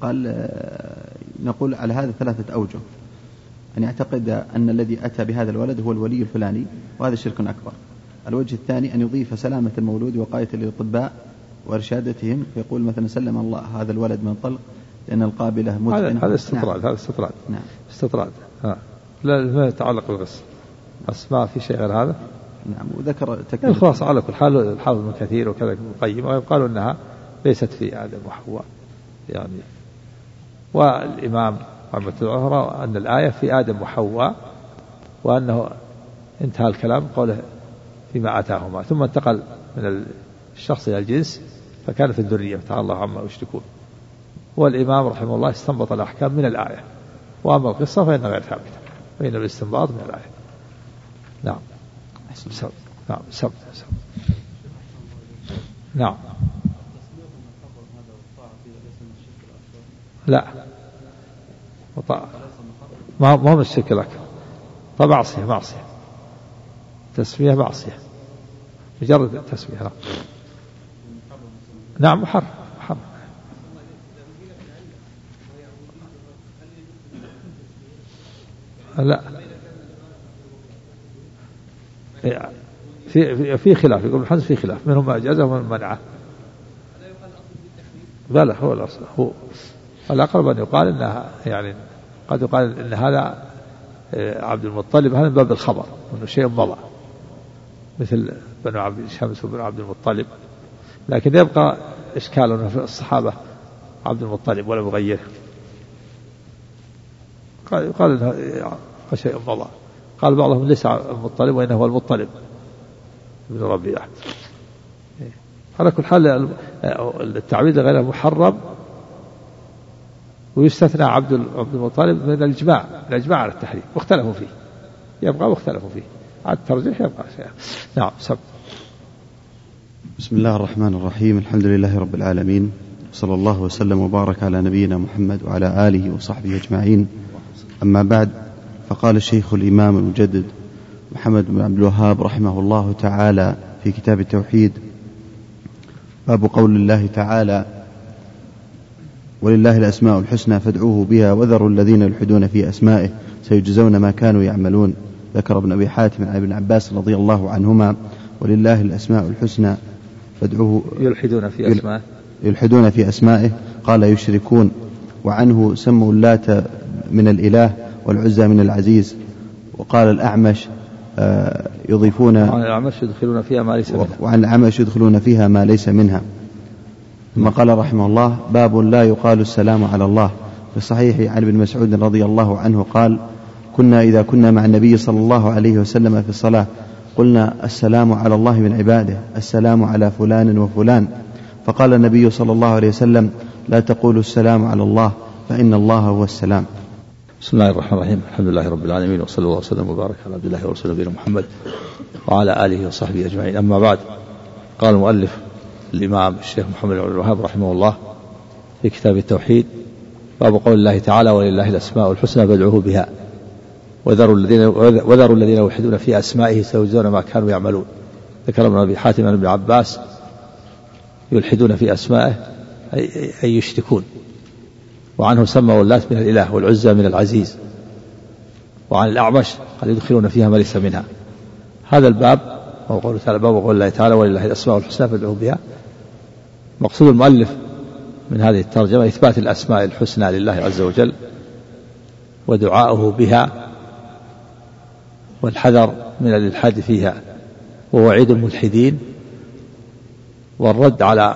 قال آه، نقول على هذا ثلاثة أوجه. أن يعتقد أن الذي أتى بهذا الولد هو الولي الفلاني وهذا شرك أكبر. الوجه الثاني أن يضيف سلامة المولود وقاية للأطباء وإرشادتهم فيقول مثلا سلم الله هذا الولد من طلق لأن القابلة متقنة. هذا استطراد هذا استطراد. نعم. استطراد. ها. لا ما يتعلق بالغسل بس ما في شيء غير هذا. نعم وذكر تكملة الخلاصة على كل حال الحافظ ابن كثير وكذا ابن القيم ويقال إنها ليست في آدم وحواء. يعني والإمام رحمة الله أخرى أن الآية في آدم وحواء وأنه انتهى الكلام قوله فيما آتاهما. ثم انتقل من الشخص إلى الجنس فكان في الذرية. تعالى الله عما يشركون. والإمام رحمه الله استنبط الأحكام من الآية وأما القصة فانها غير ثابتة فإن الاستنباط من الآية. نعم. أحسن. سبت نعم. سبت نعم. لا. وطاعة ما ما هو الشرك الأكبر. طبعا معصية. معصية تسمية معصية. مجرد تسمية نعم نعم محرم محرم. لا. في في خلاف. يقول ابن حزم في خلاف. منهم ما أجازه ومنهم منعه. لا لا هو الأصل. هو الأقرب أن يقال انها يعني قد يقال إن هذا آه، عبد المطلب هذا من باب الخبر إنه شيء مضى. مثل بنو عبد شمس وبنو عبد المطلب. لكن يبقى إشكال إنه في الصحابة عبد المطلب ولا يغيره قال يقال إنه شيء مضى. قال بعضهم ليس المطلب وانه هو المطلب. ابن ربيعة. على كل حال التعبيد غير محرم ويستثنى عبد عبد المطلب من الإجماع الإجماع على التحريم. واختلفوا فيه. يبقى واختلفوا فيه. على الترجيح يبقى شيء نعم سب. بسم الله الرحمن الرحيم. الحمد لله رب العالمين. صلى الله وسلم وبارك على نبينا محمد وعلى آله وصحبه أجمعين. أما بعد فقال الشيخ الإمام المجدد محمد بن عبد الوهاب رحمه الله تعالى في كتاب التوحيد باب قول الله تعالى ولله الأسماء الحسنى فادعوه بها وذروا الذين يلحدون في أسمائه سيجزون ما كانوا يعملون. ذكر ابن أبي حاتم عن ابن عباس رضي الله عنهما ولله الأسماء الحسنى فادعوه يلحدون في اسماء يلحدون في أسمائه. قال يشركون. وعنه سموا اللات من الإله والعزى من العزيز. وقال الأعمش آه، يضيفون عن الأعمش يدخلون فيها ما ليس منها. وعن الأعمش يدخلون فيها ما ليس منها. ثم قال رحمه الله باب لا يقال السلام على الله. في الصحيح عن ابن مسعود رضي الله عنه قال كنا إذا كنا مع النبي صلى الله عليه وسلم في الصلاة قلنا السلام على الله من عباده السلام على فلان وفلان. فقال النبي صلى الله عليه وسلم لا تقولوا السلام على الله فإن الله هو السلام. بسم الله الرحمن الرحيم الحمد لله رب العالمين وصلى الله وسلم وبارك على عبد الله ورسوله نبينا محمد وعلى اله وصحبه اجمعين اما بعد قال المؤلف الامام الشيخ محمد بن الوهاب رحمه الله في كتاب التوحيد باب قول الله تعالى ولله الاسماء الحسنى فادعوه بها وذروا الذين وذروا الذين يلحدون في اسمائه سيجزون ما كانوا يعملون ذكر ابن ابي حاتم عن ابن عباس يلحدون في اسمائه اي يشركون وعنه سموا اللات من الإله والعزى من العزيز. وعن الأعمش قال يدخلون فيها ما ليس منها. هذا الباب وهو قوله تعالى باب قول الله تعالى ولله الأسماء الحسنى فادعوه بها. مقصود المؤلف من هذه الترجمة إثبات الأسماء الحسنى لله عز وجل ودعاؤه بها والحذر من الإلحاد فيها. ووعيد الملحدين والرد على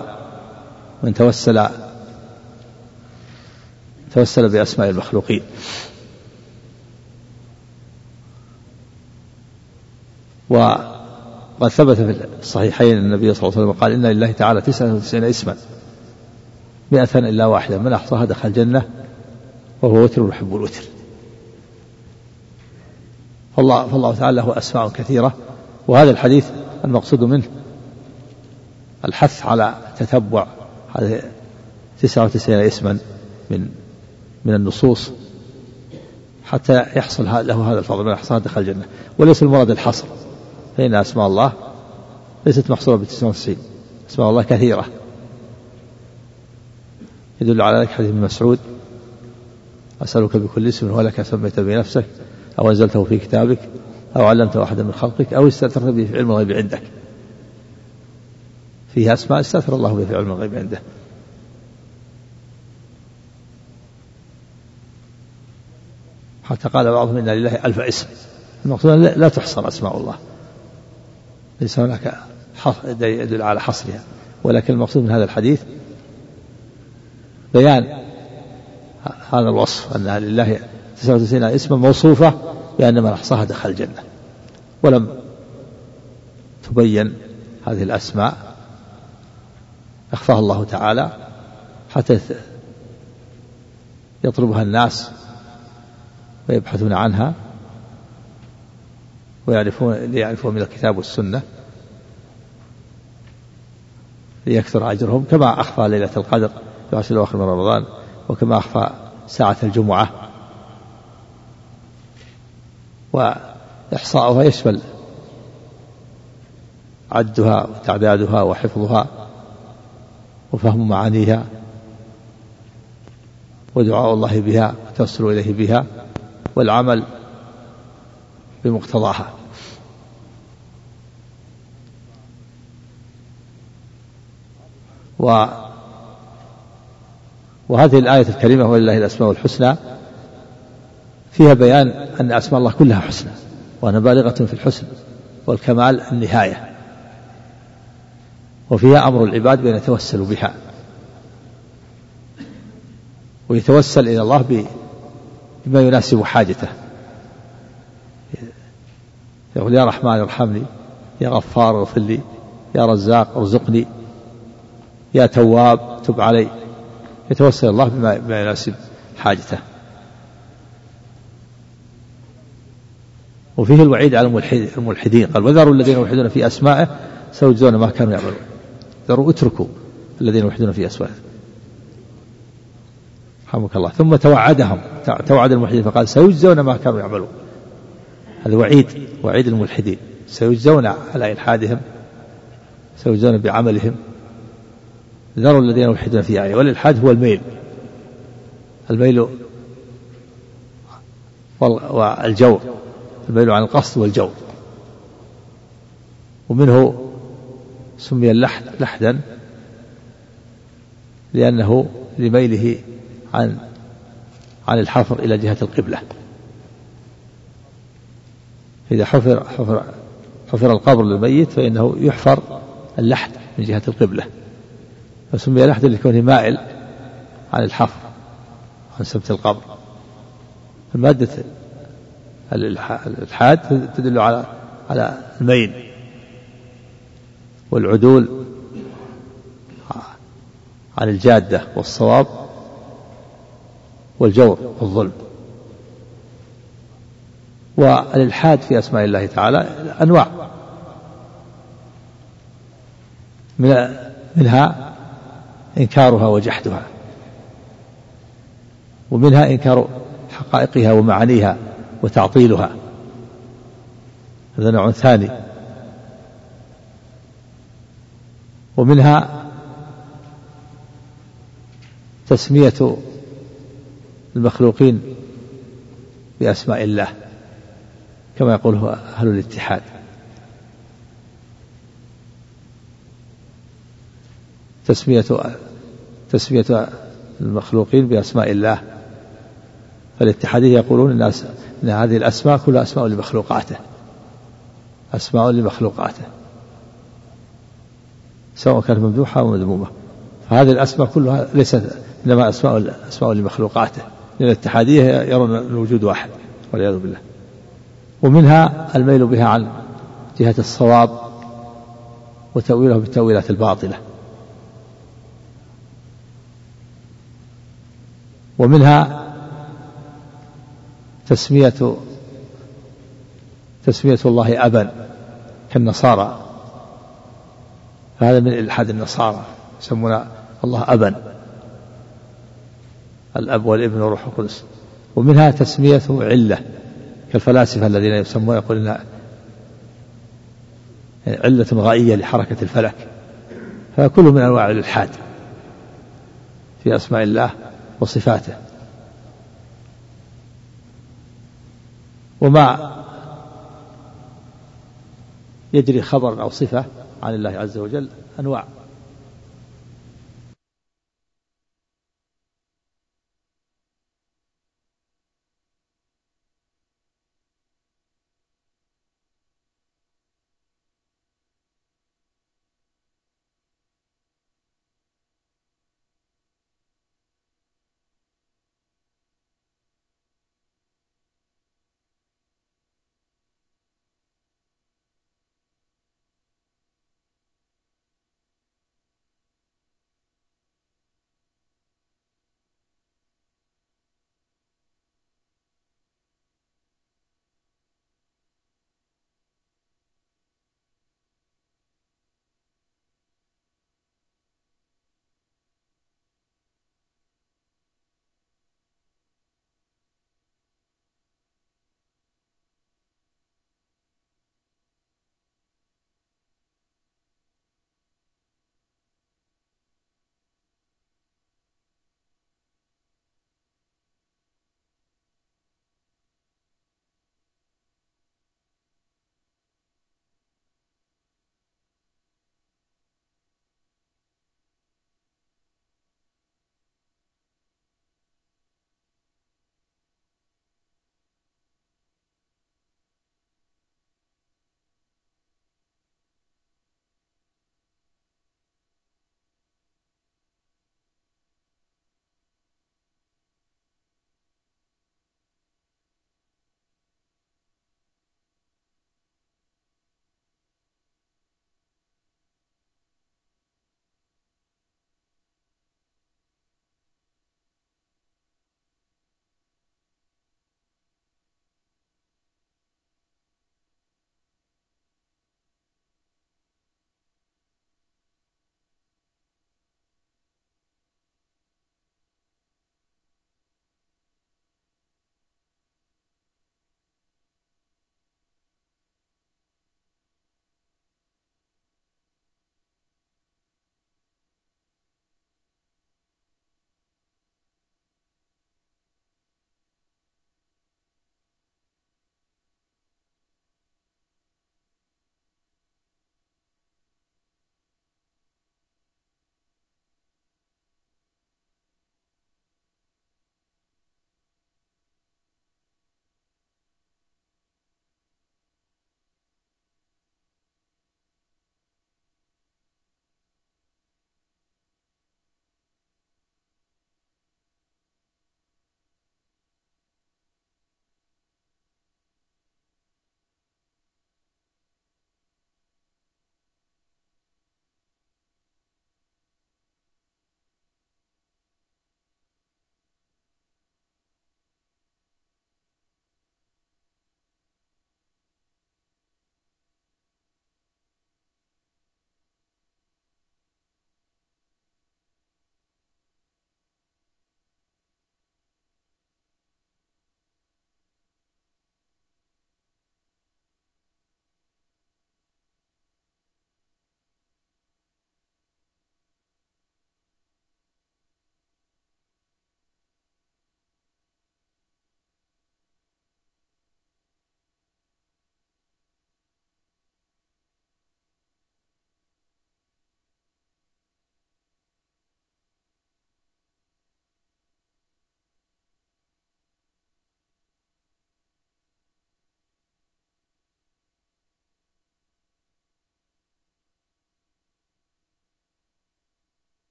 من توسل توسل بأسماء المخلوقين. وقد ثبت في الصحيحين النبي صلى الله عليه وسلم قال إن لله تعالى تسعة وتسعين اسما مئة إلا واحدة من أحصاها دخل الجنة وهو وتر يحب الوتر. فالله, فالله تعالى له أسماء كثيرة وهذا الحديث المقصود منه الحث على تتبع هذه تسعة وتسعين اسما من من النصوص حتى يحصل له هذا الفضل من الحصانات دخل الجنة. وليس المراد الحصر فإن أسماء الله ليست محصورة ب 99 أسماء الله كثيرة. يدل على ذلك حديث ابن مسعود أسألك بكل اسم هو لك سميت بنفسك أو أنزلته في كتابك أو علمته أحدا من خلقك أو استأثرت به في علم الغيب عندك. فيها أسماء استأثر الله به في علم الغيب عنده. حتى قال بعضهم إن لله ألف اسم. المقصود لا تحصر أسماء الله. ليس هناك يدل على حصرها. ولكن المقصود من هذا الحديث بيان هذا الوصف أن لله 99 اسما موصوفة بأن من أحصاها دخل الجنة. ولم تبين هذه الأسماء. أخفاها الله تعالى حتى يطلبها الناس ويبحثون عنها ويعرفون ليعرفون من الكتاب والسنة ليكثر أجرهم كما أخفى ليلة القدر في العشر الأواخر من رمضان وكما أخفى ساعة الجمعة. وإحصاؤها يشمل عدها وتعدادها وحفظها وفهم معانيها ودعاء الله بها والتوسل إليه بها. والعمل بمقتضاها. و وهذه الآية الكريمة ولله الأسماء الحسنى فيها بيان أن أسماء الله كلها حسنى وأنا بالغة في الحسن والكمال النهاية. وفيها أمر العباد بأن يتوسلوا بها. ويتوسل إلى الله بما يناسب حاجته. يقول يا رحمن ارحمني يا غفار اغفر لي يا رزاق ارزقني يا تواب تب علي. يتوسل الله بما, يناسب حاجته. وفيه الوعيد على الملحدين. قال وذروا الذين يلحدون في أسمائه سيجزون ما كانوا يعملون. ذروا اتركوا الذين يلحدون في أسمائه. رحمك الله. ثم توعدهم. توعد الملحدين فقال سيجزون ما كانوا يعملون. هذا وعيد وعيد الملحدين. سيجزون على إلحادهم. سيجزون بعملهم. ذروا الذين يلحدون في آية. والإلحاد هو الميل. الميل والجور الميل عن القصد والجور ومنه سمي اللحد لحدا لأنه لميله عن عن الحفر إلى جهة القبلة. إذا حفر حفر حفر القبر للميت فإنه يحفر اللحد من جهة القبلة. فسمي لحدا لكونه مائل عن الحفر عن سبت القبر. المادة الإلحاد تدل على على الميل والعدول عن الجادة والصواب والجور والظلم. والإلحاد في أسماء الله تعالى أنواع. منها إنكارها وجحدها. ومنها إنكار حقائقها ومعانيها وتعطيلها. هذا نوع ثاني. ومنها تسمية المخلوقين بأسماء الله كما يقول أهل الاتحاد. تسمية تسمية المخلوقين بأسماء الله فالاتحادية يقولون الناس أن هذه الأسماء كلها أسماء لمخلوقاته. أسماء لمخلوقاته. سواء كانت ممدوحة أو مذمومة. فهذه الأسماء كلها ليست إنما أسماء أسماء لمخلوقاته. لأن الاتحادية يرون الوجود واحد والعياذ بالله. ومنها الميل بها عن جهة الصواب وتأويله بالتأويلات الباطلة. ومنها تسمية تسمية الله أبا كالنصارى. فهذا من إلحاد النصارى يسمون الله أبا. الأب والابن والروح القدس. ومنها تسميته علة كالفلاسفة الذين يسمون يقولون علة غائية لحركة الفلك. فكل من أنواع الإلحاد في أسماء الله وصفاته. وما يجري خبر أو صفة عن الله عز وجل أنواع.